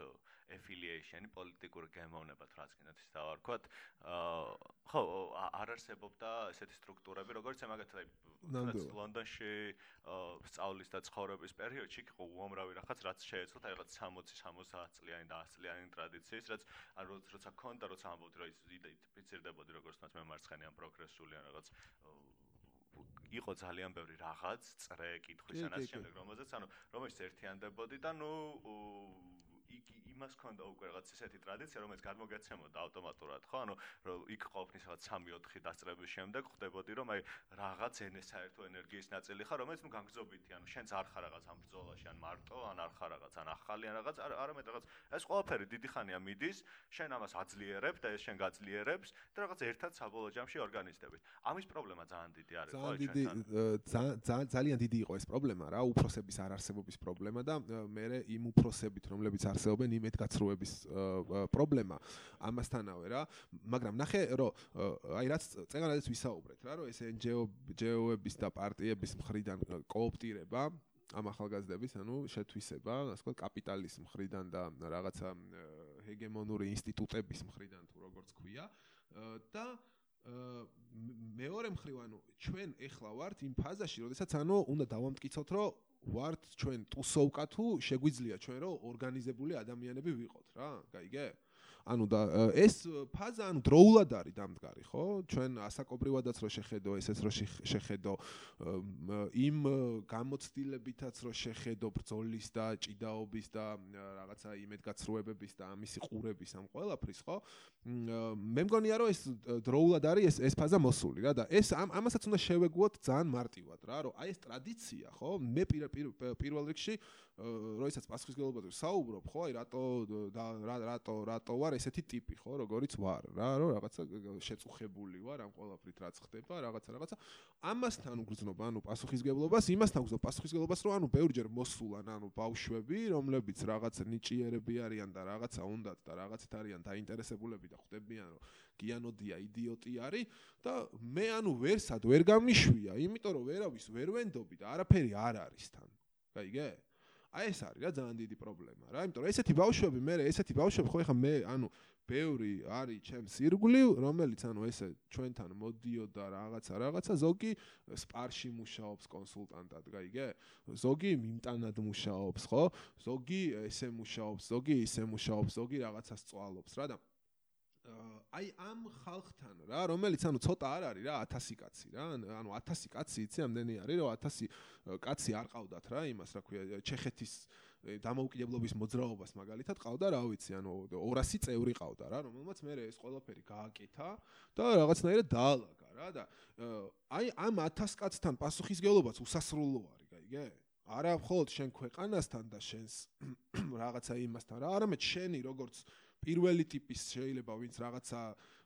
affiliation-ი პოლიტიკური გემოვნებად რაც კიდათ ის დავარქვათ. აა ხო არ არსებობდა ესეთი სტრუქტურები როგორც მაგათ ლონდონში სწავლის და ცხოვრების პერიოდში იყო უამრავი რაღაც რაც შეეცვლათ აი რაღაც 60-70 წლიანი და 100 წლიანი ტრადიციის რაც ან როცა ქონდა როცა ამბობთ რომ ის იდენტიფიცირდებოდი როგორც თუნდაც მემარცხენე ან პროგრესული ან რაღაც იყო ძალიან ბევრი რაღაც წრე კითხვის ან ამ შემდეგ რომელზეც ანუ რომელიც ერთიანდებოდი და ნუ იმას ქონდა უკვე რაღაც ისეთი ტრადიცია, რომელიც გადმოგეცემოდა ავტომატურად, ხო? ანუ რომ იქ ყოფნის რაღაც 3-4 დასწრების შემდეგ ხვდებოდი, რომ აი რაღაც ენეს საერთო ენერგიის ნაწილი ხარ, რომელიც ნუ განგზობითი, ანუ შენც არ ხარ რაღაც ამ ბრძოლაში, ან მარტო, ან არ ხარ რაღაც, ან ახალი, ან რაღაც, არამედ რაღაც ეს ყველაფერი დიდი ხანია მიდის, შენ ამას აძლიერებ და ეს შენ გაძლიერებს და რაღაც ერთად საბოლოო ჯამში ორგანიზდებით. ამის პრობლემა ძალიან დიდი არის, ხო? ძალიან ძალიან დიდი იყო ეს პრობლემა რა, უფროსების არარსებობის პრობლემა და მე იმ უფროსებით, რომლებიც არსებობენ იმ მეტგაცრუების პრობლემა ამასთანავე რა. მაგრამ ნახე რომ აი რაც წეგანადაც ვისაუბრეთ რა რომ ეს NGO NGO-ების და პარტიების მხრიდან კოოპტირება ამ ახალგაზრდების ანუ შეთვისება ასე ვთქვათ კაპიტალის მხრიდან და რაღაცა ჰეგემონური ინსტიტუტების მხრიდან თუ როგორც ქვია. და მეორე მხრივ ანუ ჩვენ ეხლა ვართ იმ ფაზაში, როდესაც ანუ უნდა დავამტკიცოთ, რომ ვართ ჩვენ ტუსოვკა თუ შეგვიძლია ჩვენ რომ ორგანიზებული ადამიანები ვიყოთ რა, გაიგე? ანუ და ეს ფაზა ანუ დროულად არის დამდგარი, ხო? ჩვენ ასაკობრივადაც რო შეხედო, ესეც რო შეხედო იმ გამოცდილებითაც რო შეხედო ბრძოლის და ჭიდაობის და რაღაცა იმედგაცრუებების და ამისი ყურების ამ ყველაფრის, ხო? მე მგონია რომ ეს დროულად არის ეს ეს ფაზა მოსული რა და ეს ამასაც უნდა შევეგუოთ ძალიან მარტივად რა, რომ აი ეს ტრადიცია, ხო? მე პირველ რიგში როდესაც პასუხისგებლობაზე საუბრობ, ხო, აი რატო და რატო რატო ვარ ესეთი ტიპი, ხო, როგორიც ვარ, რა, რომ რაღაცა შეწუხებული ვარ ამ ყოლაფრით რაც ხდება, რაღაცა რაღაცა. ამასთან უგრძნობ, ანუ პასუხისგებლობას, იმასთან უგრძნობ პასუხისგებლობას, რომ ანუ ბევრჯერ მოსულან, ანუ ბავშვები, რომლებიც რაღაც ნიჭიერები არიან და რაღაცა უნდათ და რაღაცით არიან დაინტერესებულები და ხვდებიან, რომ გიანოდია იდიოტი არის და მე ანუ ვერსად ვერ გამიშვია, იმიტომ რომ ვერავის ვერ ვენდობი და არაფერი არ არის თან. გაიგე? აი ეს არის რა ძალიან დიდი პრობლემა რა იმიტომ რომ ესეთი ბავშვები მე ესეთი ბავშვები ხო ეხა მე ანუ ბევრი არის ჩემს ირგვლივ რომელიც ანუ ესე ჩვენთან მოდიოდა რაღაცა რაღაცა ზოგი სპარში მუშაობს კონსულტანტად გაიგე ზოგი მიმტანად მუშაობს ხო? ზოგი ესე მუშაობს ზოგი ისე მუშაობს ზოგი რაღაცას წვალობს რა და აი ამ ხალხთან რა რომელიც ანუ ცოტა არ არის რა 1000 კაცი რა ანუ 1000 კაცი იცი ამდენი არის რომ 1000 კაცი არ ყავდათ რა იმას რა ქვია ჩეხეთის დამოუკიდებლობის მოძრაობას მაგალითად ყავდა რა ვიცი ანუ 200 წევრი ყავდა რა რომელმაც მე ეს ყველაფერი გააკეთა და რაღაცნაირად დაალაგა რა და აი ამ 1000 კაცთან პასუხისგებლობაც უსასრულო არის გაიგე არა მხოლოდ შენ ქვეყანასთან და შენს რაღაცა იმასთან რა არამედ შენი როგორც პირველი ტიპის შეიძლება ვინც რაღაცა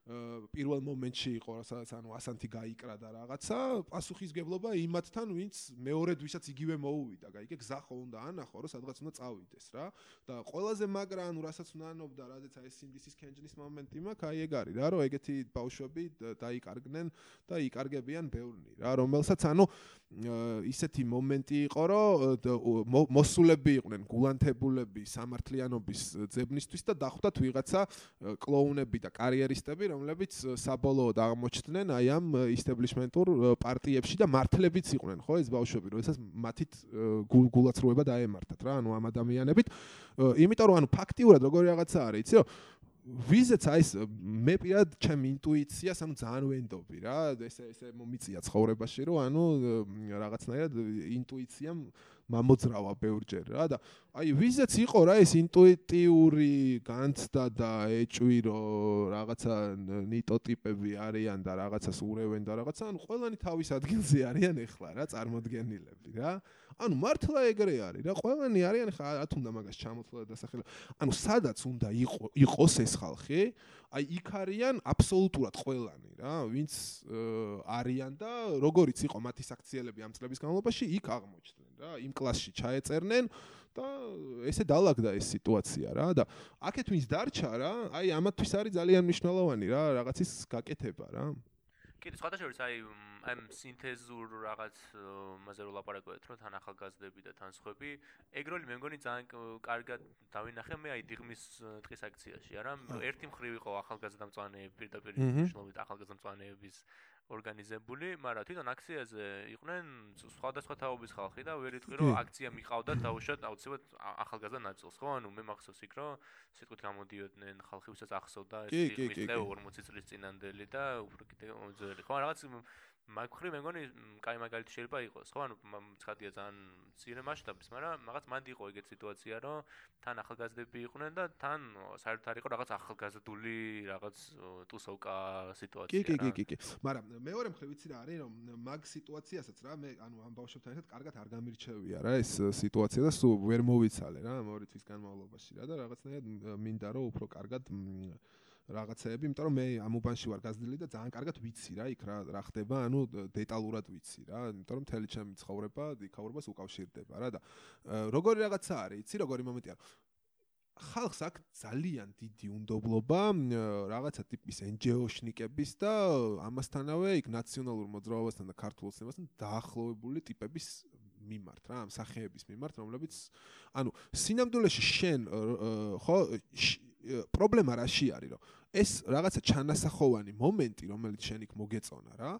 პირველ მომენტში იყო, სადაც ანუ ასანთი გაიკრა და რაღაცა, პასუხისგებლობა იმათთან, ვინც მეორედ ვისაც იგივე მოუვიდა, გაიგე, გზა ხო უნდა ანახო, რომ სადღაც უნდა წავიდეს რა. და ყველაზე მაგრა, ანუ რასაც უნდა ანობდა, რადგან ეს ინდისის კენჯნის მომენტი მაქვს, აი ეგ არის რა, რომ ეგეთი ბავშვები დაიკარგნენ და იკარგებიან ბევრნი რა, რომელსაც ანუ ისეთი მომენტი იყო, რომ მოსულები იყვნენ გულანთებულები სამართლიანობის ძებნისთვის და დახვდათ ვიღაცა კლოუნები და კარიერისტები, რომლებიც საბოლოოდ აღმოჩნდნენ აი ამ ისტაბლიშმენტურ პარტიებში და მართლებიც იყვნენ, ხო, ეს ბავშვები, როდესაც მათით გულაცრუება დაემართათ რა, ანუ ამ ადამიანებით. იმიტომ რომ ანუ ფაქტიურად როგორი რაღაცა არის, იცი, რომ ვიზეც აი ეს მე პირად ჩემ ინტუიციას ანუ ძალიან ვენდობი რა ესე ესე მომიწია ცხოვრებაში რომ ანუ რაღაცნაირად ინტუიციამ მამოძრავა ბევრჯერ რა და აი ვიზეც იყო რა ეს ინტუიტიური განცდა და ეჭვი რომ რაღაცა ნიტოტიპები არიან და რაღაცას ურევენ და რაღაცა ანუ ყველანი თავის ადგილზე არიან ეხლა რა წარმოდგენილები რა. ანუ მართლა ეგრე არის რა ყველანი არიან ხა რა თუნდა მაგას ჩამოთვლა და სახელი ანუ სადაც უნდა იყოს ეს ხალხი აი იქ არიან აბსოლუტურად ყველანი რა ვინც არიან და როგორიც იყო მათი საქციელები ამ წლების განმავლობაში იქ აღმოჩნდნენ რა იმ კლასში ჩაეწერნენ და ესე დაალაგდა ეს სიტუაცია რა და აქეთ ვინც დარჩა რა აი ამათთვის არის ძალიან მნიშვნელოვანი რა რაღაცის გაკეთება რა. კი, სხვადასხვა აი ამ სინთეზურ რაღაც მასე რო ლაპარაკობთ, რომ თან ახალგაზრდები და თან სხვები, ეგ როლი მე მგონი ძალიან კარგად დავინახე მე აი დიღმის დღის აქციაში, არა? ერთი მხრივ იყო ახალგაზრდა მწვანეები, პირდაპირ მნიშვნელობით ახალგაზრდა მწვანეების ორგანიზებული, მაგრამ თვითონ აქციაზე იყვნენ სხვადასხვა თაობის ხალხი და ვერ იტყვი რომ აქცია მიყავდა დაუშვათ აუცილებლად ახალგაზრდა ნაწილს, ხო? ანუ მე მახსოვს იქ რომ სიტყვით გამოდიოდნენ ხალხი, ვისაც ახსოვდა ეს ტიპის 40 წლის წინანდელი და უფრო კიდე ძველი, ხო? რაღაც მაგხრი მე მგონი კაი მაგალითი შეიძლება იყოს ხო? ანუ ცხადია ძალიან ცირე მასშტაბის მაგრამ რაღაც მანდ იყო ეგეთ სიტუაცია რომ თან ახალგაზრდები იყვნენ და თან საერთოდ არ იყო რაღაც ახალგაზრდული რაღაც ტუსოვკა სიტუაცია კი კი კი კი მაგრამ მეორე მხრივ ვიცი რა არის რომ მაგ სიტუაციასაც რა მე ანუ ამ ბავშვებთან ერთად კარგად არ გამირჩევია რა ეს სიტუაცია და სულ ვერ მოვიცალე რა მეორე თვის განმავლობაში რა და რაღაცნაირად მინდა რომ უფრო კარგად რაღაცეები, იმიტომ რომ მე ამ უბანში ვარ გაზრდილი და ძალიან კარგად ვიცი რა იქ რა რა ხდება, ანუ დეტალურად ვიცი რა, იმიტომ რომ მთელი ჩემი ცხოვრება იქაურობას უკავშირდება რა და როგორი რაღაცა არის, იცი როგორი მომენტია. ხალხს აქ ძალიან დიდი უნდობლობა რაღაცა ტიპის NGO-შნიკების და ამასთანავე იქ ნაციონალურ მოძრაობასთან და ქართულ სისტემასთან დაახლოებული ტიპების მიმართ რა, ამ სახეების მიმართ, რომლებიც ანუ სინამდვილეში შენ ხო პრობლემა რაში არის რომ ეს რაღაცა ჩანასახოვანი მომენტი რომელიც შენ იქ მოგეწონა რა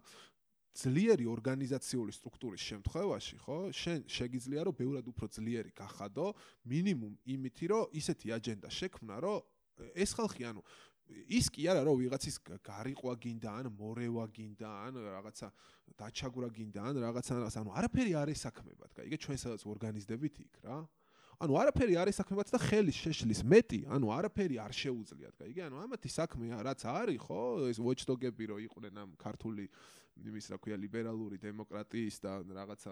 ძლიერი ორგანიზაციული სტრუქტურის შემთხვევაში ხო? შენ შეგიძლია რომ ბევრად უფრო ძლიერი გახადო მინიმუმ იმითი რომ ისეთი აჯენდა შექმნა რომ ეს ხალხი ანუ ის კი არა რომ ვიღაცის გარიყვა გინდა ან მორევა გინდა ან რაღაცა დაჩაგვრა გინდა ან რაღაცა ანუ არაფერი არ ესაქმებათ კაი იგი ჩვენ სადაც ორგანიზდებით იქ რა ანუ არაფერი არ ისაქმებათ და ხელის შეშლის მეტი, ანუ არაფერი არ შეუძლიათ, გაიგე? ანუ ამათი საქმეა, რაც არის, ხო? ეს watchdog-ები რო იყვნენ ამ ქართული იმის, რა ქვია, ლიბერალური დემოკრატიის და რაღაცა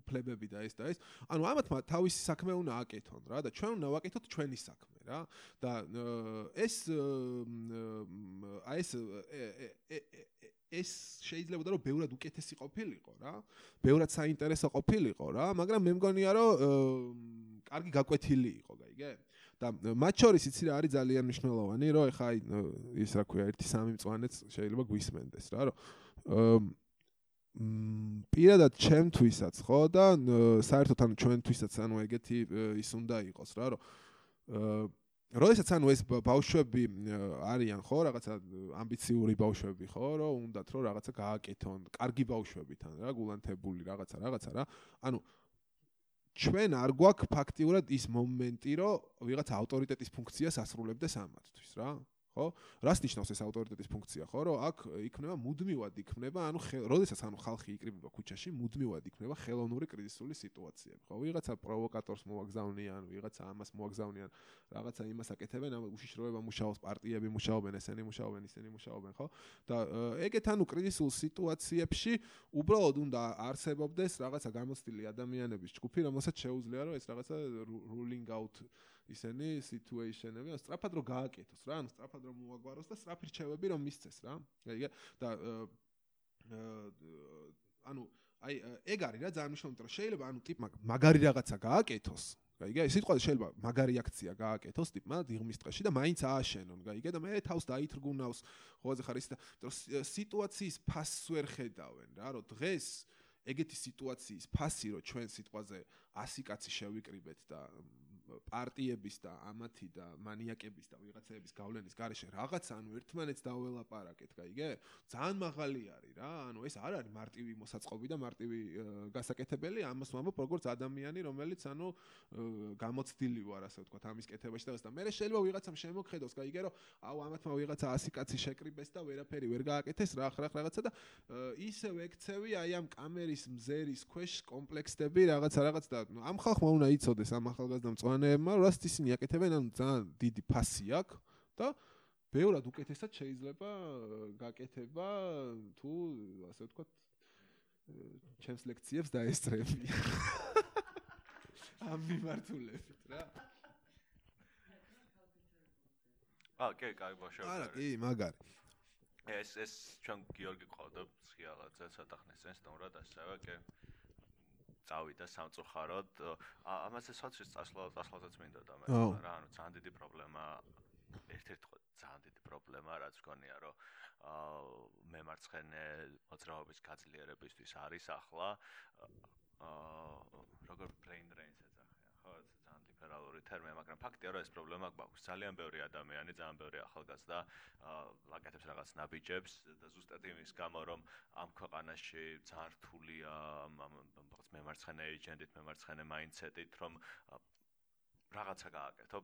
უფლებები და ეს და ეს. ანუ ამათმა თავისი საქმე უნდა აკეთონ რა და ჩვენ უნდა ვაკეთოთ ჩვენი საქმე რა. და ეს აი ეს ეს შეიძლება რომ ბევრად უკეთესი ყოფილიყო რა. ბევრად საინტერესო ყოფილიყო რა, მაგრამ მე მგონია რომ კარგი გაკვეთილი იყო, გაიგე? და მათ შორის იცი რა არის ძალიან მნიშვნელოვანი, რომ ეხა ის რა ქვია, ერთი სამი მწვანეც შეიძლება გვისმენდეს რა, რომ პირადად ჩემთვისაც ხო და საერთოდ ანუ ჩვენთვისაც ანუ ეგეთი ის უნდა იყოს რა, რომ როდესაც ანუ ეს ბავშვები არიან ხო რაღაცა ამბიციური ბავშვები ხო რომ უნდათ რომ რაღაცა გააკეთონ კარგი ბავშვები თან რა გულანთებული რაღაცა რაღაცა რა. ანუ ჩვენ არ გვაქვს ფაქტიურად ის მომენტი რომ ვიღაც ავტორიტეტის ფუნქციას ასრულებდეს ამათთვის რა ხო? რას ნიშნავს ეს ავტორიტეტის ფუნქცია, ხო? რომ აქ იქნება მუდმივად იქნება, ანუ როდესაც ანუ ხალხი იკრიბება ქუჩაში, მუდმივად იქნება ხელოვნური კრიზისული სიტუაციები, ხო? ვიღაცა პროვოკატორს მოაგზავნიან, ვიღაცა ამას მოაგზავნიან, რაღაცა იმას აკეთებენ, ამ უშიშროება მუშაობს პარტიები, მუშაობენ ესენი, მუშაობენ ისინი, მუშაობენ, ხო? და ეგეთ ანუ კრიზისულ სიტუაციებში უბრალოდ უნდა არსებობდეს რაღაცა გამოცდილი ადამიანების ჯგუფი, რომელსაც შეუძლია რომ ეს რაღაცა ruling out ისინი სიტუეიშენები, ან სწრაფად რომ გააკეთოს რა, ან სწრაფად რომ მოაგვაროს და სწრაფი რჩევები რომ მისცეს რა. გაიგე? და ანუ აი ეგ არის რა ძალიან მნიშვნელოვანი, რომ შეიძლება ანუ ტიპმა მაგარი რაღაცა გააკეთოს. გაიგე? სიტყვა შეიძლება მაგარი აქცია გააკეთოს ტიპმა დიღმის დღეში და მაინც ააშენონ, გაიგე? და მე თავს დაითრგუნავს, ხოლმე ხარ ის და სიტუაციის ფასს ვერ ხედავენ რა, რომ დღეს ეგეთი სიტუაციის ფასი რომ ჩვენ სიტყვაზე 100 კაცი შევიკრიბეთ და პარტიების და ამათი და მანიაკების და ვიღაცების გავლენის გარეშე რაღაც ანუ ერთმანეთს დაველაპარაკეთ, გაიგე? ძალიან მაღალი არის რა. ანუ ეს არ არის მარტივი მოსაწყობი და მარტივი გასაკეთებელი, ამას ვამბობ როგორც ადამიანი, რომელიც ანუ გამოცდილი ვარ, ასე ვთქვათ, ამის კეთებაში და ასე და მე შეიძლება ვიღაცამ შემოხედოს, გაიგე, რომ აუ ამათმა ვიღაცა 100 კაცი შეკრიბეს და ვერაფერი ვერ გააკეთეს, რა ხარ რაღაცა და ისე ვექცევი აი ამ კამერის მზერის ქვეშ კომპლექსები რაღაცა რაღაც და ამ ხალხმა უნდა იცოდეს ამ ახალგაზრდა მწვანე მანეებმა რაც ისინი აკეთებენ ანუ ძალიან დიდი ფასი აქვს და ბევრად უკეთესად შეიძლება გაკეთება თუ ასე ვთქვათ ჩემს ლექციებს დაესწრები ამ მიმართულებით რა. აა კი კაი ბაშა არა კი მაგარი. ეს ეს ჩვენ გიორგი ყავდა ციალაძე ცოტა ხნის წინ სტუმრად ასევე კი წავიდა სამწუხაროდ. ამაზე სოციალურ წასვლა წასვლაზეც მინდოდა მე რა, ანუ ძალიან დიდი პრობლემა ერთ-ერთი ძალიან დიდი პრობლემა რაც გქონია რომ აა მემარცხენე მოძრაობის გაძლიერებისთვის არის ახლა აა როგორ brain drain-ს ეძახიან ხო ლიბერალური ტერმინი მაგრამ ფაქტია რომ ეს პრობლემა გვაქვს ძალიან ბევრი ადამიანი ძალიან ბევრი ახალგაზრდა ლაკეთებს რაღაც ნაბიჯებს და ზუსტად იმის გამო რომ ამ ქვეყანაში ძალიან რთულია ამ მემარცხენე ეიჯენტით მემარცხენე მაინდსეტით რომ რაღაცა გააკეთო,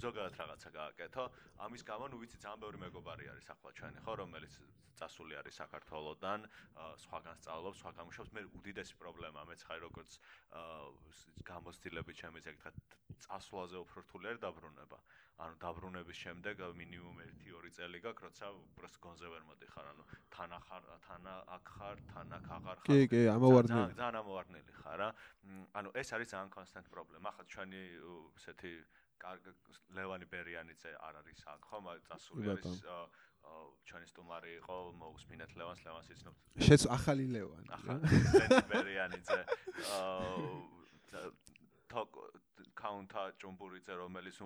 ზოგადად რაღაცა გააკეთო. ამის გამო, ნუ ვიცი, ძალიან ბევრი მეგობარი არის ახლა ჩვენი, ხო, რომელიც წასული არის საქართველოსდან, სხვაგან სწავლობს, სხვაგან მუშაობს. მე უდიდესი პრობლემა მეც ხარ როგორც გამოცდილები ჩემი ზეგ, წასვლაზე უფრო რთული არის დაბრუნება. ანუ დაბრუნების შემდეგ მინიმუმ 1-2 წელი გაქვს, როცა უბრალოდ გონზე ვერ მოდიხარ, ანუ თან ახარ, თან აქ ხარ, თან აქ აღარ ხარ. კი, კი, ამოვარდნილი. ძალიან ამოვარდნილი ხარ რა. ანუ ეს არის ძალიან კონსტანტ პრობლემა. ახლა ჩვენი ესეთი ლევანი ბერიანიძე არ არის აქ, ხო, წასული არის ჩვენი სტუმარი იყო, მოусმინეთ ლევანს, ლევანს იცნობ. შეც ახალი ლევანი. ახალი ბერიანიძე. აა თოკ კაუნტა ჯუმბურიძე რომელიც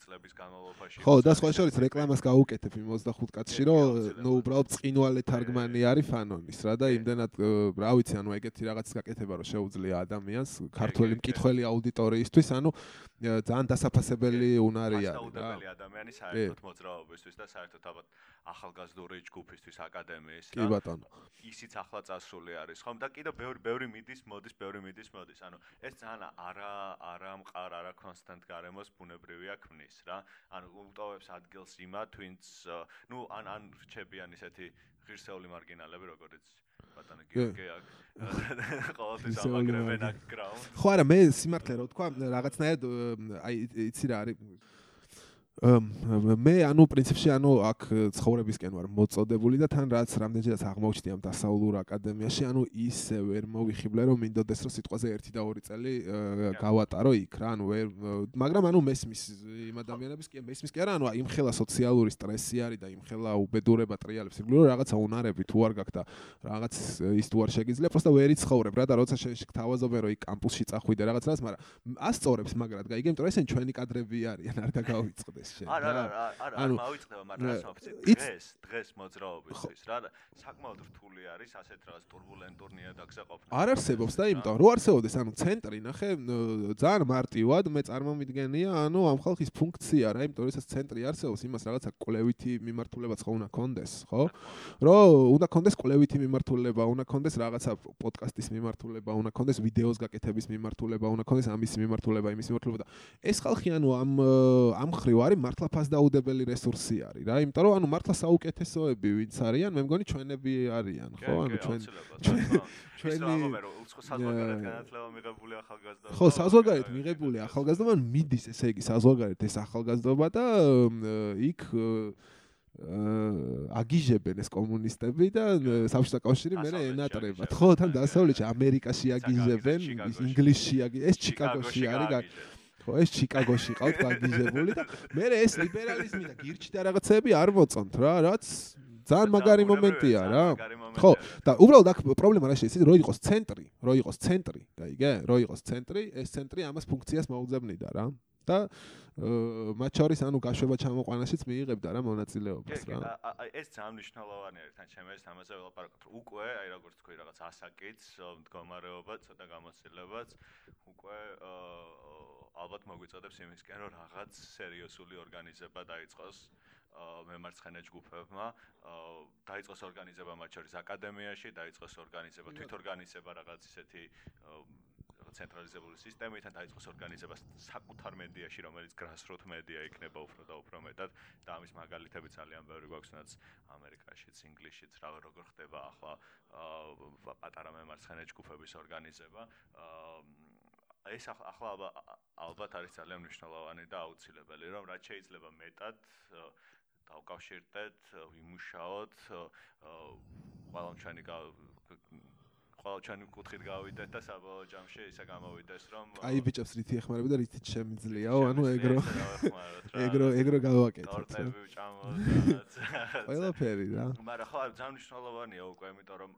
წლების განმავლობაში ხო და სხვა შორის რეკლამას გაუკეთებ იმ 25 კაცში რომ ნუ უბრალოდ წინვალე თარგმანი არის ფანონის რა და იმდენად რა ვიცი ანუ ეგეთი რაღაც გაკეთება რომ შეუძლია ადამიანს ქართული მკითხველი აუდიტორიისთვის ანუ ძალიან დასაფასებელი უნარია რა. დაუდებელი ადამიანი საერთოდ მოძრაობისთვის და საერთოდ ალბათ ახალგაზრდული ჯგუფისთვის აკადემიის რა კი ბატონო. ისიც ახლა წასული არის ხომ? და კიდე ბევრი ბევრი მიდის მოდის ბევრი მიდის მოდის. ანუ ეს ძალიან არა არა მყარ არა კონსტანტ გარემოს ბუნებრივია ქმნის არის რა. ანუ უტოვებს ადგილს იმა twins, ну, ან ან რჩებიან ისეთი ღირსეული მარგინალები, როგორც ბატონი გიორგი აქ. ყოველთვის ამაგრებენ აქ ground. ხო არა, მე სიმართლე რო თქვა, რაღაცნაირად აი იცი რა არის მე ანუ პრინციპში ანუ აქ ცხოვრებისკენ ვარ მოწოდებული და თან რაც რამდენჯერაც აღმოჩნდი ამ დასავლურ აკადემიაში ანუ ისე ვერ მოვიხიბლე რომ მინდოდეს რომ სიტყვაზე 1 და 2 წელი გავატარო იქ რა ანუ ვერ მაგრამ ანუ მესმის იმ ადამიანების კი მესმის კი არა ანუ იმ ხელა სოციალური სტრესი არის და იმ ხელა უბედურება ტრიალებს იგლო რაღაცა უნარები თუ არ გაქვს და რაღაც ის თუ არ შეგიძლია პროსტა ვერ იცხოვრებ რა და როცა შეთავაზობენ რომ იქ კამპუსში წახვიდე რაღაც რას მაგრამ ასწორებს მაგრად გაიგე იმიტომ რომ ესენ ჩვენი კადრები არიან არ იცი შენ. არა არა არა არა მაუწყდება მაგრამ რას ვაფიცი დღეს დღეს მოძრაობისთვის რა საკმაოდ რთული არის ასეთ რაღაც турბულენტურნია დაგზაყოფნა. არ არსებობს და იმიტომ რომ არსებობდეს ანუ ცენტრი ნახე ძალიან მარტივად მე წარმომიდგენია ანუ ამ ხალხის ფუნქცია რა იმიტომ რომ ესას ცენტრი არსებობს იმას რაღაცა კვლევითი მიმართულებაც ხო უნდა კონდეს ხო? რომ უნდა კონდეს კვლევითი მიმართულება, უნდა კონდეს რაღაცა პოდკასტის მიმართულება, უნდა კონდეს ვიდეოს გაკეთების მიმართულება, უნდა კონდეს ამის მიმართულება, იმის მიმართულება და ეს ხალხი ანუ ამ ამ ხრივ არის მართლა ფასდაუდებელი რესურსი არის რა, იმიტომ რომ ანუ მართლა საუკეთესოები ვინც არიან, მე მგონი ჩვენები არიან, ხო? ანუ ჩვენ ჩვენი საზღვარგარეთ განათლება მიღებული ახალგაზრდა. ხო, საზღვარგარეთ მიღებული ახალგაზრდა, მან მიდის ესე იგი საზღვარგარეთ ეს ახალგაზრდობა და იქ აგიჟებენ ეს კომუნისტები და საბჭოთა კავშირი მე ენატრებათ. ხო, თან დასავლეთში ამერიკაში აგიჟებენ, ინგლისში აგიჟებენ, ეს ჩიკაგოში არის ხო ეს ჩიკაგოში ყავთ გაგიზებული და მე ეს ლიბერალიზმი და გირჩი და რაღაცები არ მოწონთ რა რაც ძალიან მაგარი მომენტია რა. ხო და უბრალოდ აქ პრობლემა რა შეიძლება რო იყოს ცენტრი რო იყოს ცენტრი გაიგე რო იყოს ცენტრი ეს ცენტრი ამას ფუნქციას მოუძებნიდა რა. და მათ შორის ანუ გაშვება ჩამოყვანაშიც მიიღებდა რა მონაწილეობას რა. ეს ძალიან მნიშვნელოვანი არის. თან ჩემს ეს ამაზე ველაპარაკობთ უკვე აი როგორც თქვი რაღაც ასაკიც მდგომარეობა ცოტა გამოცდილებაც უკვე ალბათ მოგვიწოდებს იმისკენ რომ რაღაც სერიოზული ორგანიზება დაიწყოს მემარცხენე ჯგუფებმა. დაიწყოს ორგანიზება მათ შორის აკადემიაში დაიწყოს ორგანიზება თვითორგანიზება რაღაც ისეთი ცენტრალიზებული სისტემით ან დაიწყოს ორგანიზება საკუთარ მედიაში რომელიც grassroot media იქნება უფრო და უფრო მეტად. და ამის მაგალითები ძალიან ბევრი გვაქვს რაც ამერიკაშიც ინგლისშიც რა როგორ ხდება ახლა პატარა მემარცხენე ჯგუფების ორგანიზება. ეს ახლა ალბათ არის ძალიან მნიშვნელოვანი და აუცილებელი, რომ რაც შეიძლება მეტად დავკავშირდეთ, ვიმუშაოთ ყველა ჩვენი ყველა ჩვენი კუთხით გავიდეთ და საბოლოო ჯამში ისე გამოვიდეს რომ აი ბიჭებს რითი ეხმარება და რითი შემიძლიაო ანუ ეგრო ეგრო ეგრო გავაკეთოთ ტორტები ვჭამოთ ყველაფერი რა. მაგრამ ხო ძალიან მნიშვნელოვანია უკვე იმიტომ რომ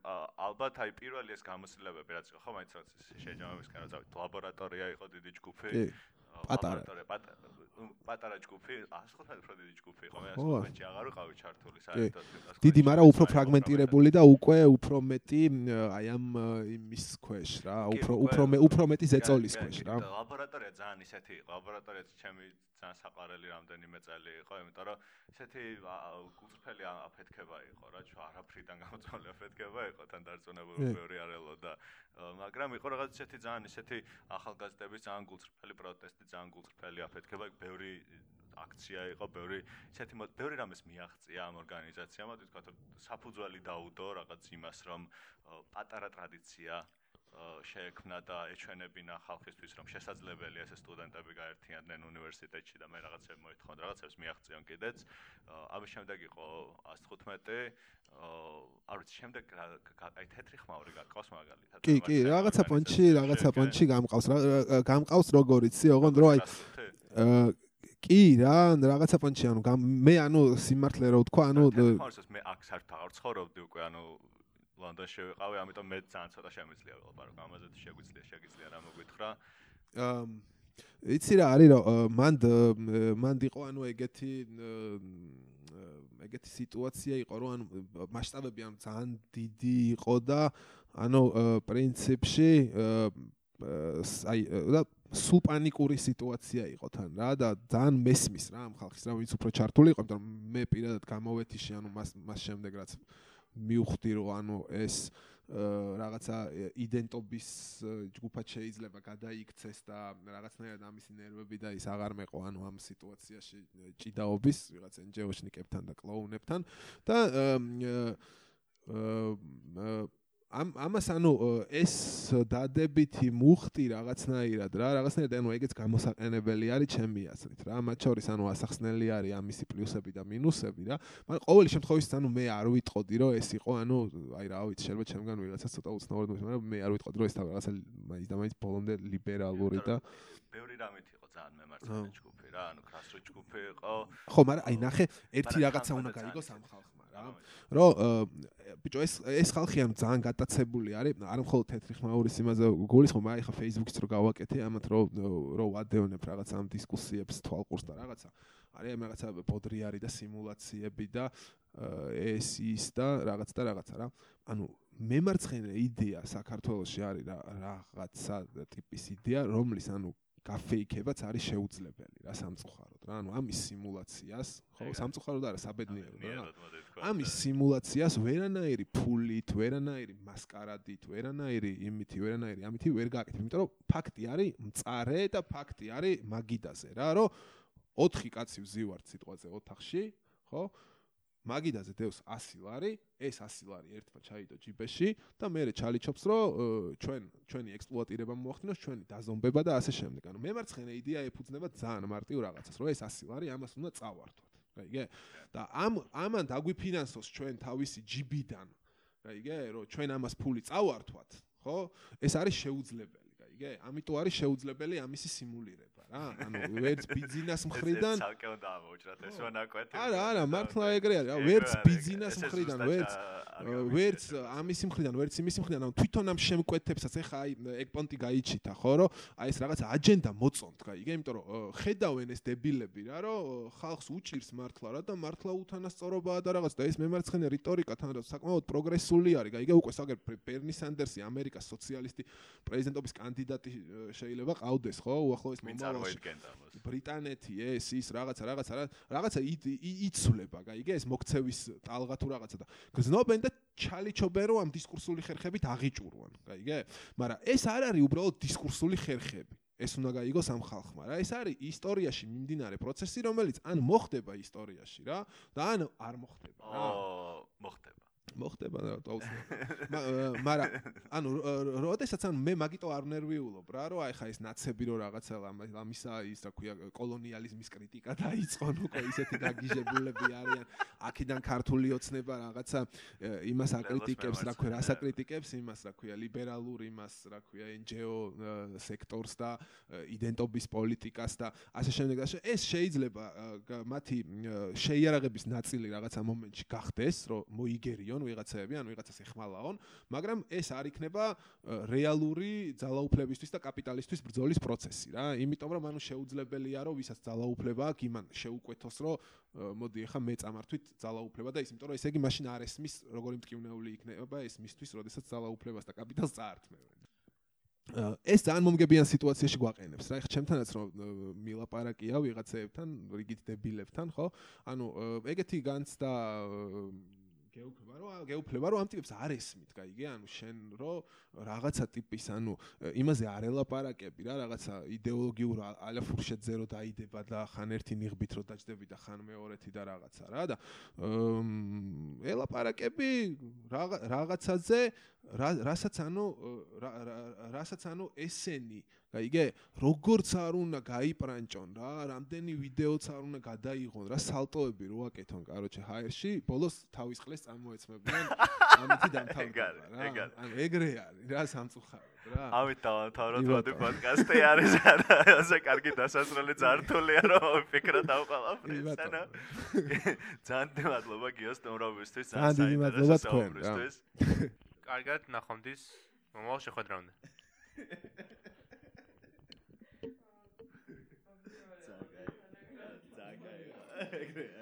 ალბათ აი პირველი ეს გამოცდილებები რაც ხო მაინც რაც შეჯამების კანონზე ლაბორატორია იყო დიდი ჯგუფი. პატარა. პატარა ჯგუფი 115 დიდი ჯგუფი იყო. მე 115-ში აღარ ვიყავი ჩართული საერთოდ. დიდი მაგრამ უფრო ფრაგმენტირებული და უკვე უფრო მეტი აი ამ იმის ქვეშ რა. უფრო უფრო უფრო მეტი ზეწოლის ქვეშ რა. ლაბორატორია ძალიან ისეთი ლაბორატორია ჩემი ძალიან საყარელი რამდენიმე წელი იყო იმიტომ რომ ისეთი გულწრფელი აფეთქება იყო რა ჩვენ არაფრიდან გამოწვეული აფეთქება იყო თან დარწმუნებული მეორე არელო და მაგრამ იყო რაღაც ისეთი ძალიან ისეთი ახალგაზრდების ძალიან გულწრფელი პროტესტი ძალიან გულწრფელი აფეთქება ბევრი აქცია იყო ბევრი ისეთი ბევრი რამეს მიაღწია ამ ორგანიზაციამ თქვა რომ საფუძველი დაუდო რაღაც იმას რომ პატარა ტრადიცია შეექმნა და ეჩვენებინა ხალხისთვის რომ შესაძლებელია ეს სტუდენტები გაერთიანდნენ უნივერსიტეტში და მე რაღაცებს მოითხოვენ რაღაცებს მიაღწიონ კიდეც. ამის შემდეგ იყო 115 არ ვიცი შემდეგ აი თეთრი ხმაური გაკავს მაგალითად კი კი რაღაცა პონჩი რაღაცა პონჩი გამყავს გამყავს როგორ იცი ოღონდ რო აი კი რა რაღაცა პონჩი ანუ მე ანუ სიმართლე რო ვთქვა ანუ მე აქ საერთოდ აღარ ცხოვრობდი უკვე ანუ ლონდონში ვიყავი, ამიტომ მე ძალიან ცოტა შემიძლია ველაპარაკო ამაზე თუ შეგვიძლია, შეგიძლია რა მოგვითხრა. აა იცი რა არის რომ მანდ მანდ იყო ანუ ეგეთი ეგეთი სიტუაცია იყო რომ ანუ მასშტაბები ანუ ძალიან დიდი იყო და ანუ პრინციპში აი და სულ პანიკური სიტუაცია იყო თან რა და ძალიან მესმის რა ამ ხალხის რა ვინც უფრო ჩართული იყო იმიტომ რომ მე პირადად გამოვეთიში ანუ მას მას შემდეგ რაც მივხვდი რომ ანუ ეს რაღაცა იდენტობის ჯგუფად შეიძლება გადაიქცეს და რაღაცნაირად ამისი ნერვები და ის აღარ მეყო ანუ ამ სიტუაციაში ჭიდაობის ვიღაც NGO-შნიკებთან და კლოუნებთან. და აა ამ ამას ანუ ეს დადებითი მუხტი რაღაცნაირად რა რაღაცნაირად ანუ ეგეც გამოსაყენებელი არის ჩემი აზრით რა. მათ შორის ანუ ასახსნელი არის ამისი პლუსები და მინუსები რა. მაგრამ ყოველი შემთხვევაში ანუ მე არ ვიტყოდი რომ ეს იყო ანუ აი რა ვიცი შეიძლება ჩემგან ვიღაცა ცოტა უცნაურად მოხდა მაგრამ მე არ ვიტყოდი რომ ეს რაღაცა მაინც და მაინც ბოლომდე ლიბერალური და ბევრი რამით იყო ძალიან მემარცხენე ჯგუფი რა ანუ კრასრო ჯგუფი იყო. ხო მაგრამ აი ნახე ერთი რაღაცა უნდა გაიგოს ამ ხალხმა რა რომ ბიჭო ეს ეს ხალხი ანუ ძალიან გატაცებული არის. არ მხოლოდ თეთრი ხმაურის იმაზე გულისხმობ აი ხა Facebook-იც რო გავაკეთე ამათ რო რო ვადევნებ რაღაც ამ დისკუსიებს თვალყურს და რაღაცა. არის ამ რაღაცა ბოდრი არის და სიმულაციები და ეს ის და რაღაც და რაღაცა რა. ანუ მემარცხენე იდეა საქართველოსში არის რა რაღაცა ტიპის იდეა რომლის ანუ გაფეიქებაც არის შეუძლებელი რა სამწუხაროდ რა. ანუ ამის სიმულაციას ხო სამწუხაროდ არა საბედნიეროდ რა. ამის სიმულაციას ვერანაირი ფულით ვერანაირი მასკარადით ვერანაირი იმითი ვერანაირი ამითი ვერ გააკეთებ იმიტომ რომ ფაქტი არის მწარე და ფაქტი არის მაგიდაზე რა რომ 4 კაცი ვზივართ სიტყვაზე ოთახში ხო მაგიდაზე დევს 100 ლარი, ეს 100 ლარი ერთმა ჩაიდო ჯიბეში და მე ჩალიჩობს რომ ჩვენ ჩვენი ექსპლუატირება მოახდინოს, ჩვენი დაზომბება და ასე შემდეგ. ანუ მემარცხენე იდეა ეფუძნება ძალიან მარტივ რაღაცას, რომ ეს 100 ლარი ამას უნდა წავართოთ. რაიგე? და ამ ამან დაგვიფინანსოს ჩვენ თავისი ჯიბიდან. რაიგე? რომ ჩვენ ამას ფული წავართვათ, ხო? ეს არის შეუძლებელი, რაიგე? ამიტომ არის შეუძლებელი ამისი სიმულირება. რა ანუ ვერც ბიზნეს მხრიდან ცალკე უნდა ამოვჭრათ ეს ვანაკვეთი არა არა მართლა ეგრე არის რა ვერც ბიზნეს მხრიდან ვერც ვერც ამის მხრიდან ვერც იმის მხრიდან ანუ თვითონ ამ შემკვეთებსაც ეხა აი ეგ პონტი გაიჩითა ხო რომ აი ეს რაღაც აჯენდა მოწონთ გაიგე იმიტომ რომ ხედავენ ეს დებილები რა რომ ხალხს უჭირს მართლა რა და მართლა უთანასწორობაა და რაღაც და ეს მემარცხენე რიტორიკა თან რა საკმაოდ პროგრესული არის გაიგე უკვე საგერ ბერნი სანდერსი ამერიკას სოციალისტი პრეზიდენტობის კანდიდატი შეიძლება ყავდეს ხო უახლოეს მომავალ წარმოიდგენდა ბრიტანეთი ეს ის რაღაცა რაღაცა რაღაცა იცვლება, გაიგე ეს მოქცევის ტალღა თუ რაღაცა და გზნობენ და ჩალიჩობენ რომ ამ დისკურსული ხერხებით აღიჭურვან, გაიგე? მაგრამ ეს არ არის უბრალოდ დისკურსული ხერხები. ეს უნდა გაიგოს ამ ხალხმა რა. ეს არის ისტორიაში მიმდინარე პროცესი, რომელიც ან მოხდება ისტორიაში რა და ან არ მოხდება რა. მოხდება. მოხდება და აუცილებლად. მაგრამ ანუ როდესაც ან მე მაგიტო არ ნერვიულობ რა, რომ აი ხა ეს ნაცები რო რაღაცა ამისა ის რა ქვია კოლონიალიზმის კრიტიკა დაიწყონ უკვე ისეთი დაგიჟებულები არიან. აქედან ქართული ოცნება რაღაცა იმას აკრიტიკებს, რა ქვია, რას აკრიტიკებს იმას, რა ქვია, ლიბერალურ იმას, რა ქვია, NGO სექტორს და იდენტობის პოლიტიკას და ასე შემდეგ და ეს შეიძლება მათი შეიარაღების ნაწილი რაღაცა მომენტში გახდეს, რომ მოიგერიონ იღებენ ვიღაცები, ან ვიღაცას ეხმალაონ, მაგრამ ეს არ იქნება რეალური ძალაუფლებისთვის და კაპიტალისტვის ბრძოლის პროცესი რა. იმიტომ რომ ანუ შეუძლებელია რომ ვისაც ძალაუფლება აქვს, იმან შეუკვეთოს რომ მოდი ახლა მე წამართვით ძალაუფლება და ის იმიტომ რომ ესე იგი მაშინ არ ესმის როგორი მტკივნეული იქნება ეს მისთვის, როდესაც ძალაუფლებას და კაპიტალს წაართმევენ. ეს ძალიან მომგებიან სიტუაციაში გვაყენებს რა. ეხლა ჩემთანაც რომ მილაპარაკია ვიღაცეებთან, რიგით დებილებთან, ხო? ანუ ეგეთი განცდა გეუფლება რომ გეუფლება რომ ამ ტიპებს არ ესმით, გაიგე? ანუ შენ რომ რაღაცა ტიპის, ანუ იმაზე არ ელაპარაკები რა, რაღაცა идеოლოგიურ ალაფურშეთზე რომ დაიდება და ხან ერთი ნიღბით რომ დაждდები და ხან მეორეთი და რაღაცა რა და ელაპარაკები რაღაცაზე რასაც ანუ რასაც ანუ ესენი გაიგე როგორც არ უნდა გაიპრანჭონ რა რამდენი ვიდეოც არ უნდა გადაიღონ რა სალტოები რო აკეთონ კაროჩე ჰაერში ბოლოს თავის ყლეს წარმოეცმებიან ამითი დამთავრდება რა. ანუ ეგრე არის რა სამწუხაროდ რა. ამით დავთავროთ მოდი პოდკასტი არის რა ასე კარგი დასასრული ძართულია რომ ვიფიქროთ ამ ყველაფერს და ძალიან მადლობა გიოს თუმრობისთვის ძალიან დიდი მადლობა თქვენ კარგად ნახვამდის მომავალ შეხვედრამდე. ეგრე ეგრე